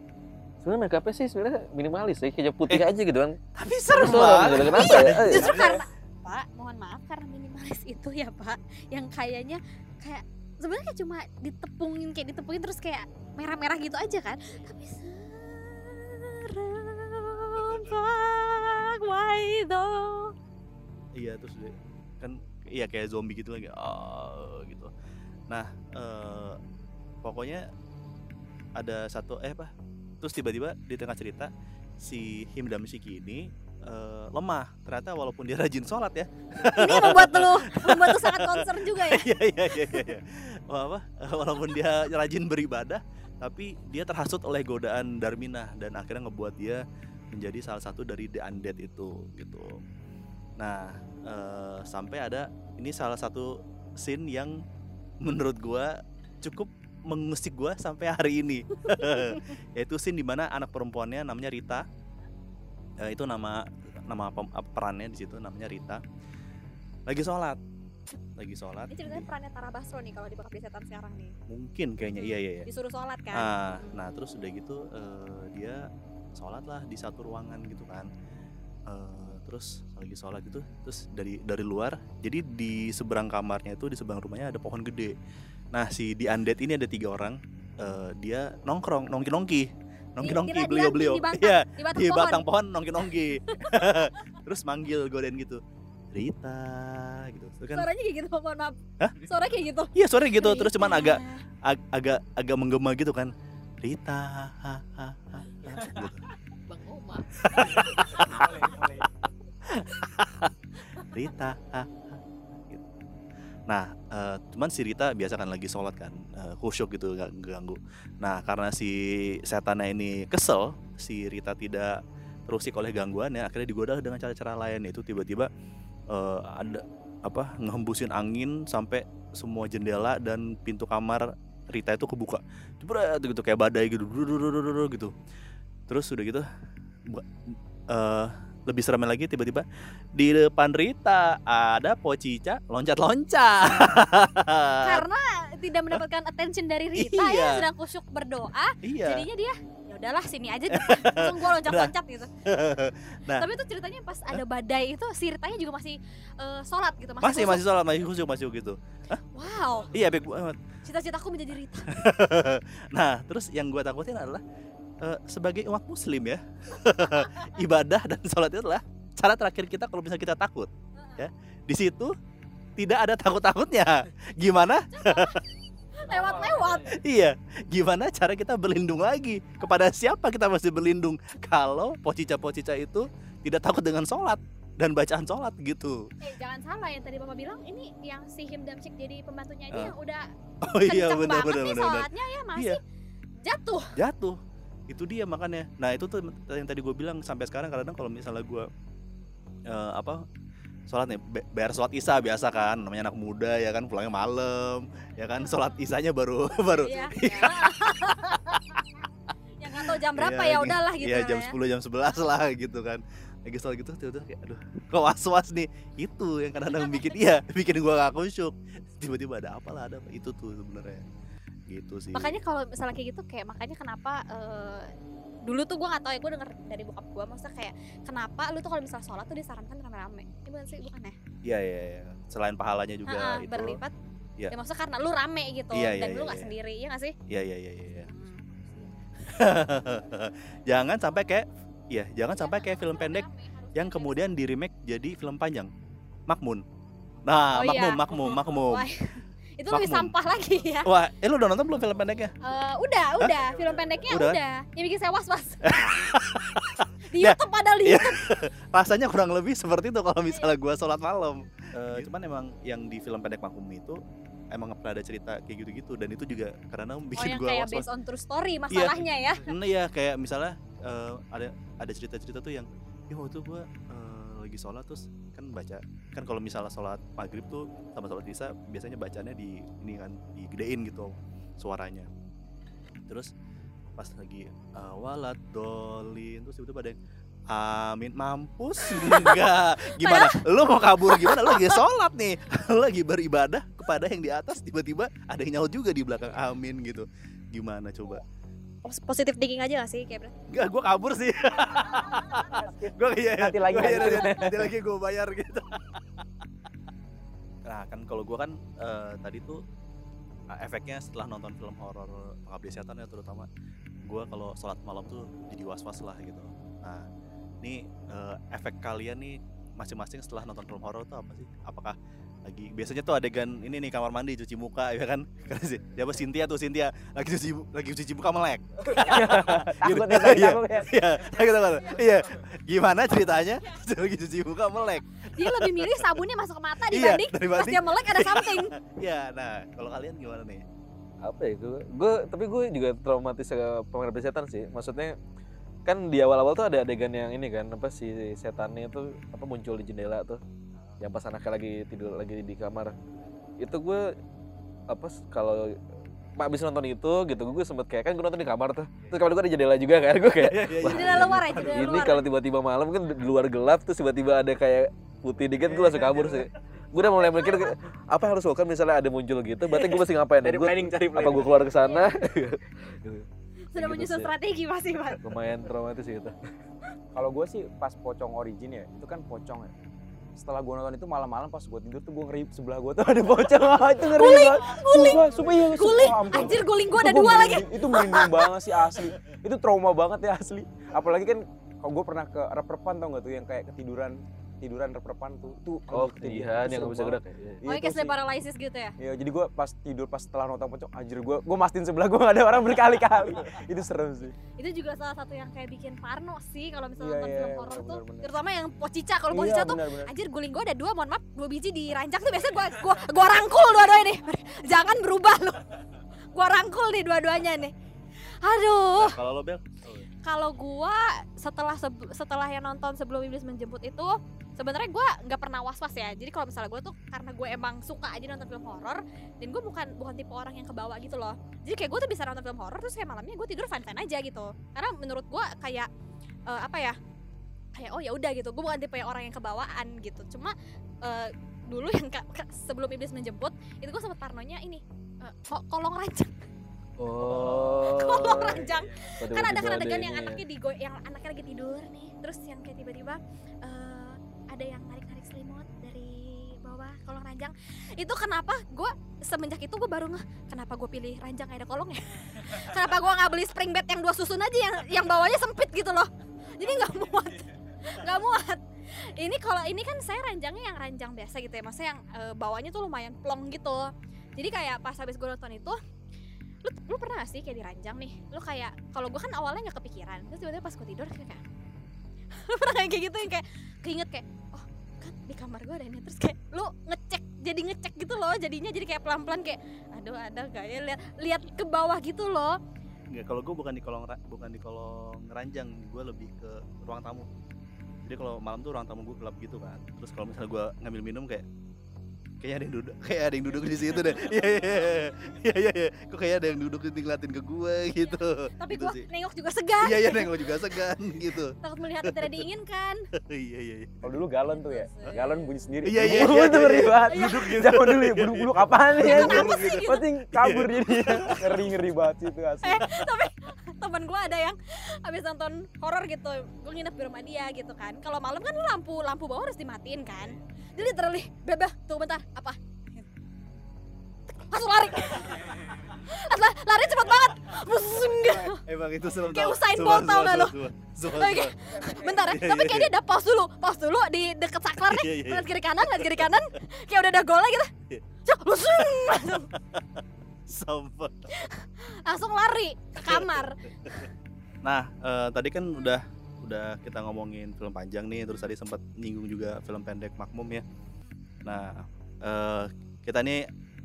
Sebenarnya make upnya sih sebenarnya minimalis ya, kayak putih Eh, aja gitu kan. tapi Serem gitu. Kenapa ya? Eh, Justru karena Pak, mohon maaf karena minimalis itu ya Pak, yang kayaknya kayak sebenarnya kayak cuma ditepungin kayak ditepungin terus kayak merah-merah gitu aja kan. Tapi serem Pak, why though? Iya terus dia kan iya kayak zombie gitu lagi. Ah gitu. Nah eh, pokoknya ada satu eh apa? Terus tiba-tiba di tengah cerita si Him Damsiki ini eh, lemah. Ternyata walaupun dia rajin sholat ya. Ini yang membuat lu membuat lu sangat concern juga ya. iya iya iya. Wah, apa? Walaupun dia rajin beribadah tapi dia terhasut oleh godaan Darminah dan akhirnya ngebuat dia menjadi salah satu dari the undead itu gitu nah eh, sampai ada ini salah satu scene yang menurut gua cukup mengusik gua sampai hari ini. Yaitu scene di mana anak perempuannya namanya Rita. Eh, itu nama nama perannya di situ namanya Rita. Lagi sholat. Lagi sholat. Ini ceritanya perannya Tara Basro nih kalau di Bakal Setan sekarang nih. mungkin kayaknya iya iya iya. Disuruh sholat kan. ah nah terus udah gitu eh, dia sholat lah di satu ruangan gitu kan. Eh, terus lagi sholat gitu terus dari dari luar jadi di seberang kamarnya itu di seberang rumahnya ada pohon gede nah si di undead ini ada tiga orang eh, dia nongkrong nongki nongki nongki nongki di- beliau beliau di batang, iya di batang di pohon. batang pohon nongki nongki terus manggil godain gitu Rita gitu Terus kan Suaranya kayak gitu, mohon maaf. Hah? Suaranya kayak gitu. iya suara gitu terus cuman agak ag- agak agak menggema gitu kan Rita ha, ha, ha, ha, gitu. Bang Oma. Rita. Nah eh, cuman si Rita biasa kan lagi sholat kan eh, khusyuk gitu nggak ganggu. Nah karena si setannya ini kesel si Rita tidak terusik oleh gangguannya akhirnya digoda dengan cara-cara lain. Yaitu tiba-tiba eh, ada apa ngehembusin angin sampai semua jendela dan pintu kamar Rita itu kebuka. Jebret gitu kayak badai gitu. Gitu. Terus udah gitu eh, lebih seremnya lagi tiba-tiba di depan Rita ada Pocica loncat-loncat Karena tidak mendapatkan attention dari Rita Iya. ya sedang kusyuk berdoa, iya jadinya dia ya udahlah sini aja langsung gua loncat-loncat gitu. Nah. Tapi itu ceritanya pas ada badai itu si Ritanya juga masih eh, sholat gitu, masih, masih masih sholat masih khusyuk masih gitu Wow, iya baik banget cita-citaku menjadi Rita. nah terus yang gue takutin adalah eh, sebagai umat muslim ya ibadah dan sholat itu adalah cara terakhir kita kalau bisa kita takut ya. Di situ tidak ada takut takutnya gimana? Lewat-lewat. iya. Gimana cara kita berlindung lagi? Kepada siapa kita masih berlindung kalau pocica-pocica itu tidak takut dengan sholat dan bacaan sholat gitu? Eh jangan salah yang tadi bapak bilang ini yang si Him Damsik jadi pembantunya dia Ah. yang udah oh iya benar banget benar nih benar. sholatnya ya masih Iya. jatuh. Jatuh itu dia makanya. Nah itu tuh yang tadi gue bilang sampai sekarang kadang kalau misalnya gue eh, apa sholat nih bayar sholat isya biasa kan namanya anak muda ya kan pulangnya malam ya kan sholat isanya baru baru iya. yang nggak tahu jam berapa Iya, ya gi- udahlah gitu Iya lah jam ya. 10 jam 11 lah gitu kan. Lagi sholat gitu tuh kayak aduh kok was was nih? Itu yang kadang-kadang bikin iya bikin gua gak khusyuk. Tiba-tiba ada apa lah ada apa itu tuh sebenarnya gitu sih makanya kalau misalnya kayak gitu kayak makanya kenapa eh, dulu tuh gue nggak tahu ya gue denger dari bokap gue maksudnya kayak kenapa lu tuh kalau misalnya sholat tuh disarankan rame-rame ini bukan sih bukan ya iya iya iya selain pahalanya juga Ha-ha, itu berlipat Iya. ya maksudnya karena lu rame gitu Iya, dan iya, lu iya, nggak iya. sendiri ya nggak sih iya iya iya iya iya. Hmm. jangan sampai kayak iya jangan sampai kayak film pendek yang rame. kemudian di remake jadi film panjang Makmun nah Oh, iya. Makmum Makmum Makmum. itu lebih Makmum. sampah lagi ya. Wah eh lu udah nonton belum film pendeknya? Eh, udah udah. Film pendeknya Udah? udah, yang bikin saya was was di Ya. YouTube padahal di Iya. YouTube. Rasanya kurang lebih seperti itu kalau misalnya gua sholat malam. Eh, cuman emang yang di film pendek Makmum itu emang pernah ada cerita kayak gitu-gitu. Dan itu juga karena oh bikin yang gua kayak was-was. based on true story masalahnya ya. Nah ya kayak misalnya eh, ada ada cerita-cerita tuh yang ya waktu gue lagi sholat terus kan baca kan kalau misalnya sholat maghrib tuh sama sholat isya biasanya bacanya di ini kan digedein gitu suaranya. Terus pas lagi walad dolin terus tiba-tiba ada yang Amin mampus enggak gimana? Lu mau kabur gimana? Lu lagi sholat nih. Lu lagi beribadah kepada yang di atas tiba-tiba ada yang nyaut juga di belakang amin gitu. Gimana coba Pos- positive thinking aja gak sih kayak Enggak, gue kabur sih. gue iya, Nanti lagi, Gua iya, nanti. nanti, lagi gue bayar gitu. nah kan kalau gue kan eh, tadi tuh eh, efeknya setelah nonton film horor pengabdi setan ya terutama gue kalau sholat malam tuh jadi was was lah gitu. Nah ini eh, efek kalian nih masing-masing setelah nonton film horor tuh apa sih? Apakah lagi biasanya tuh adegan ini nih kamar mandi cuci muka ya kan? Karena sih siapa Cynthia tuh Cynthia. Lagi cuci lagi cuci muka melek. Takut ya, takut Iya. ya. iya gitu iya. Gimana ceritanya? Lagi cuci muka melek. Dia lebih milih sabunnya masuk ke mata iya dibanding pas dibanding. dia melek ada something. Iya nah kalau kalian gimana nih? Apa ya gue gue tapi gue juga traumatis ke pengabdi setan sih. Maksudnya kan di awal-awal tuh ada adegan yang ini kan apa si setannya tuh apa muncul di jendela tuh yang pas anaknya lagi tidur lagi di kamar. Itu gue apa kalau Pak abis nonton itu gitu gue sempet kayak kan gue nonton di kamar tuh. Terus kamar gue ada jendela juga kan gue kayak iya iya Wah, jendela luar ya jendela ini kalau tiba-tiba malam kan di luar gelap terus tiba-tiba ada kayak putih dikit gue langsung kabur sih. Gue udah mulai mikir apa yang harus gue lakukan misalnya ada muncul gitu berarti gue mesti ngapain? Gue planning, cari apa gue keluar ke sana? Sudah gitu menyusun strategi pasti pak. Lumayan traumatis gitu Kalau gue sih pas pocong origin ya, itu kan pocong ya. Setelah gue nonton itu malam-malam pas gue tidur tuh gue ngeri sebelah gue tuh ada pocong. Ah, itu ngeri banget. guling, Sumpah, sumpah iya. sumpah, guling ampun. anjir guling gua Itu ada gua dua lagi Itu merinding banget sih asli. Itu trauma banget ya asli. Apalagi kan kalau gue pernah ke rep-repan tau gak tuh yang kayak ketiduran ketiduran rep-repan tuh. Tuh oh ketidihan itu yang nggak bisa gerak. ya Iya, oh kayak paralysis gitu ya? Iya, jadi gue pas tidur pas setelah nonton pocong, anjir gue gue mastiin sebelah gue gak ada orang berkali-kali. itu serem sih. itu juga salah satu yang kayak bikin parno sih kalau misalnya Iya, nonton iya, film iya, horor tuh. Benar. terutama yang pocica kalau Iya, pocica tuh benar-benar. anjir guling gua ada dua mohon maaf dua biji dirancang tuh biasanya gua gua gua rangkul dua-duanya nih jangan berubah lu. Gua rangkul nih dua-duanya nih. Aduh. Nah, kalau lo bel? Kalau gua setelah seb- setelah yang nonton sebelum iblis menjemput itu sebenarnya gua nggak pernah was was ya. Jadi kalau misalnya gua tuh karena gue emang suka aja nonton film horor dan gue bukan bukan tipe orang yang kebawa gitu loh. Jadi kayak gue tuh bisa nonton film horor terus kayak malamnya gue tidur fine fine aja gitu. Karena menurut gua kayak eh, apa ya kayak oh ya udah gitu. Gue bukan tipe orang yang kebawaan gitu. Cuma eh, dulu yang ka- ka- sebelum iblis menjemput itu gue sempat parnonya ini eh, ko- kolong ranjang. Oh. Kolong ranjang. Kan ada kan adegan yang ya. anaknya digo yang anaknya lagi tidur nih. Terus yang kayak tiba-tiba eh, ada yang narik narik selimut dari bawah kolong ranjang. Itu kenapa gue semenjak itu gue baru ngeh kenapa gue pilih ranjang ada kolongnya kenapa gue nggak beli spring bed yang dua susun aja yang yang bawahnya sempit gitu loh? Jadi nggak muat nggak muat. Ini kalau ini kan saya ranjangnya yang ranjang biasa gitu ya. Maksudnya yang eh, bawahnya tuh lumayan plong gitu. Jadi kayak pas habis gue nonton itu lu lu pernah gak sih kayak diranjang nih? Lu kayak kalau gue kan awalnya nggak kepikiran. Terus tiba-tiba pas gue tidur kayak lu pernah kayak gitu yang kayak keinget kayak di kamar gue ada ini terus kayak lu ngecek jadi ngecek gitu loh jadinya jadi kayak pelan-pelan kayak aduh ada gak ya lihat lihat ke bawah gitu loh Nggak, kalau gue bukan di kolong bukan di kolong ranjang, gue lebih ke ruang tamu. Jadi kalau malam tuh ruang tamu gue gelap gitu kan. Terus kalau misalnya gue ngambil minum kayak kayaknya ada yang duduk, kayak ada yang duduk di situ deh. Iya iya iya iya iya. iya. Kok kayak ada yang duduk di ngeliatin ke gue gitu. tapi gitu gue nengok juga segan Iya iya nengok juga segan gitu. takut melihat yang tidak diinginkan Iya iya iya. Kalau dulu galon tuh ya, galon bunyi sendiri. Iya, iya, iya, tuh iya, ngeri iya. banget. Iya. Duduk gitu. Zaman dulu ya, buluk-buluk apaan gitu? Penting kabur jadi ngeri ngeri banget itu asli. eh tapi teman gue ada yang habis nonton horor gitu gue nginep di rumah dia gitu kan kalau malam kan lampu lampu bawah harus dimatiin kan dia literally bebeh tuh bentar apa langsung lari Langsung lari cepet banget Busung. Emang itu serem Kayak. Usain Bolt tau gak lo? Oke, bentar ya tapi kayak iya. dia udah pause dulu pause dulu di deket saklar nih Iya, iya, iya. lihat kiri kanan lihat kiri kanan kayak udah ada golnya gitu. Cuk, langsung, Sampah. langsung lari ke kamar Nah, eh, tadi kan udah udah kita ngomongin film panjang nih, terus tadi sempat nyinggung juga film pendek Makmum ya. Nah, eh, kita nih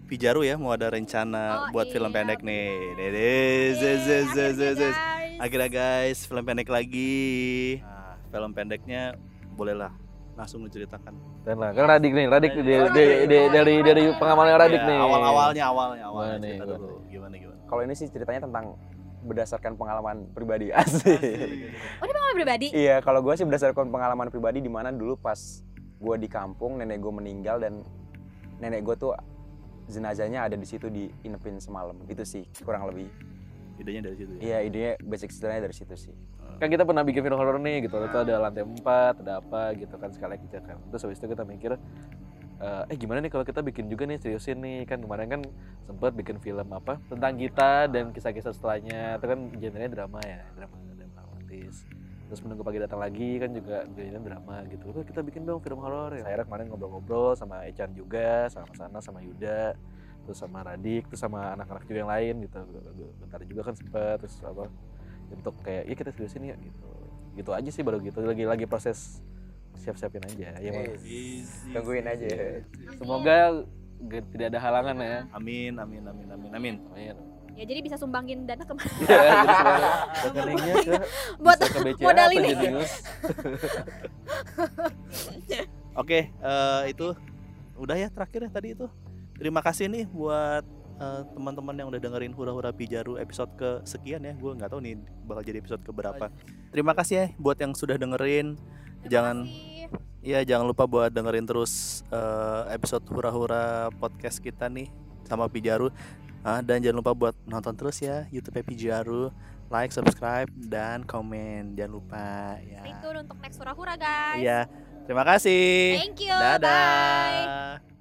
Pijaru ya mau ada rencana Oh, buat film iya, pendek nih. Dede, guys. Akhirnya guys, film pendek lagi. Nah, film pendeknya bolehlah langsung diceritakan. Dan lah, kan Radik nih, Radik Iya, di- iya. di- di- dari dari pengamalan Radik Ya, nih. Awal-awalnya, awalnya, awalnya Gimana nih, cerita dulu. Gimana gimana? Kalau ini sih ceritanya tentang berdasarkan pengalaman pribadi asli. oh dia pengalaman pribadi Iya, kalau gue sih berdasarkan pengalaman pribadi di mana dulu pas gue di kampung nenek gue meninggal dan nenek gue tuh jenazahnya ada di situ diinepin semalam. Itu sih kurang lebih. Idenya dari situ ya. Iya, idenya basic ceritanya dari situ sih. Kan kita pernah bikin film horor nih gitu, itu ada lantai 4, ada apa gitu kan sekali kita kan. Terus habis itu kita mikir eh, eh gimana nih kalau kita bikin juga nih seriusin nih kan kemarin kan sempet bikin film apa? Tentang kita dan kisah-kisah setelahnya. Itu kan genrenya drama ya drama dramatis terus menunggu pagi datang lagi kan juga genrenya drama gitu. Terus kita bikin dong film horor ya. Akhirnya kemarin ngobrol-ngobrol sama Echan juga sama Sana sama Yuda terus sama Radik terus sama anak-anak juga yang lain gitu. Bentar juga kan sempet terus apa untuk kayak ya kita seriusin ya gitu gitu aja sih baru gitu lagi lagi proses siap-siapin aja ya. Easy. Tungguin aja. semoga ge- tidak ada halangan ya Amin, amin, amin, amin, amin. amin ya jadi bisa sumbangin dana ke ya, semoga rekeningnya ke buat ke BCA modal ini. Oke, eh, itu udah ya terakhir ya tadi itu. Terima kasih nih buat eh, teman-teman yang udah dengerin hura-hura pijaru episode ke sekian ya. Gue nggak tahu nih bakal jadi episode ke berapa. Terima kasih ya buat yang sudah dengerin. Terima Jangan. Iya jangan lupa buat dengerin terus eh, episode hura-hura podcast kita nih sama Pijaru. Ah, dan jangan lupa buat nonton terus ya YouTube Pijaru. Like subscribe dan komen. Jangan lupa ya. Stay tune untuk next hura-hura guys. Iya. Terima kasih. Thank you. Dadah. Bye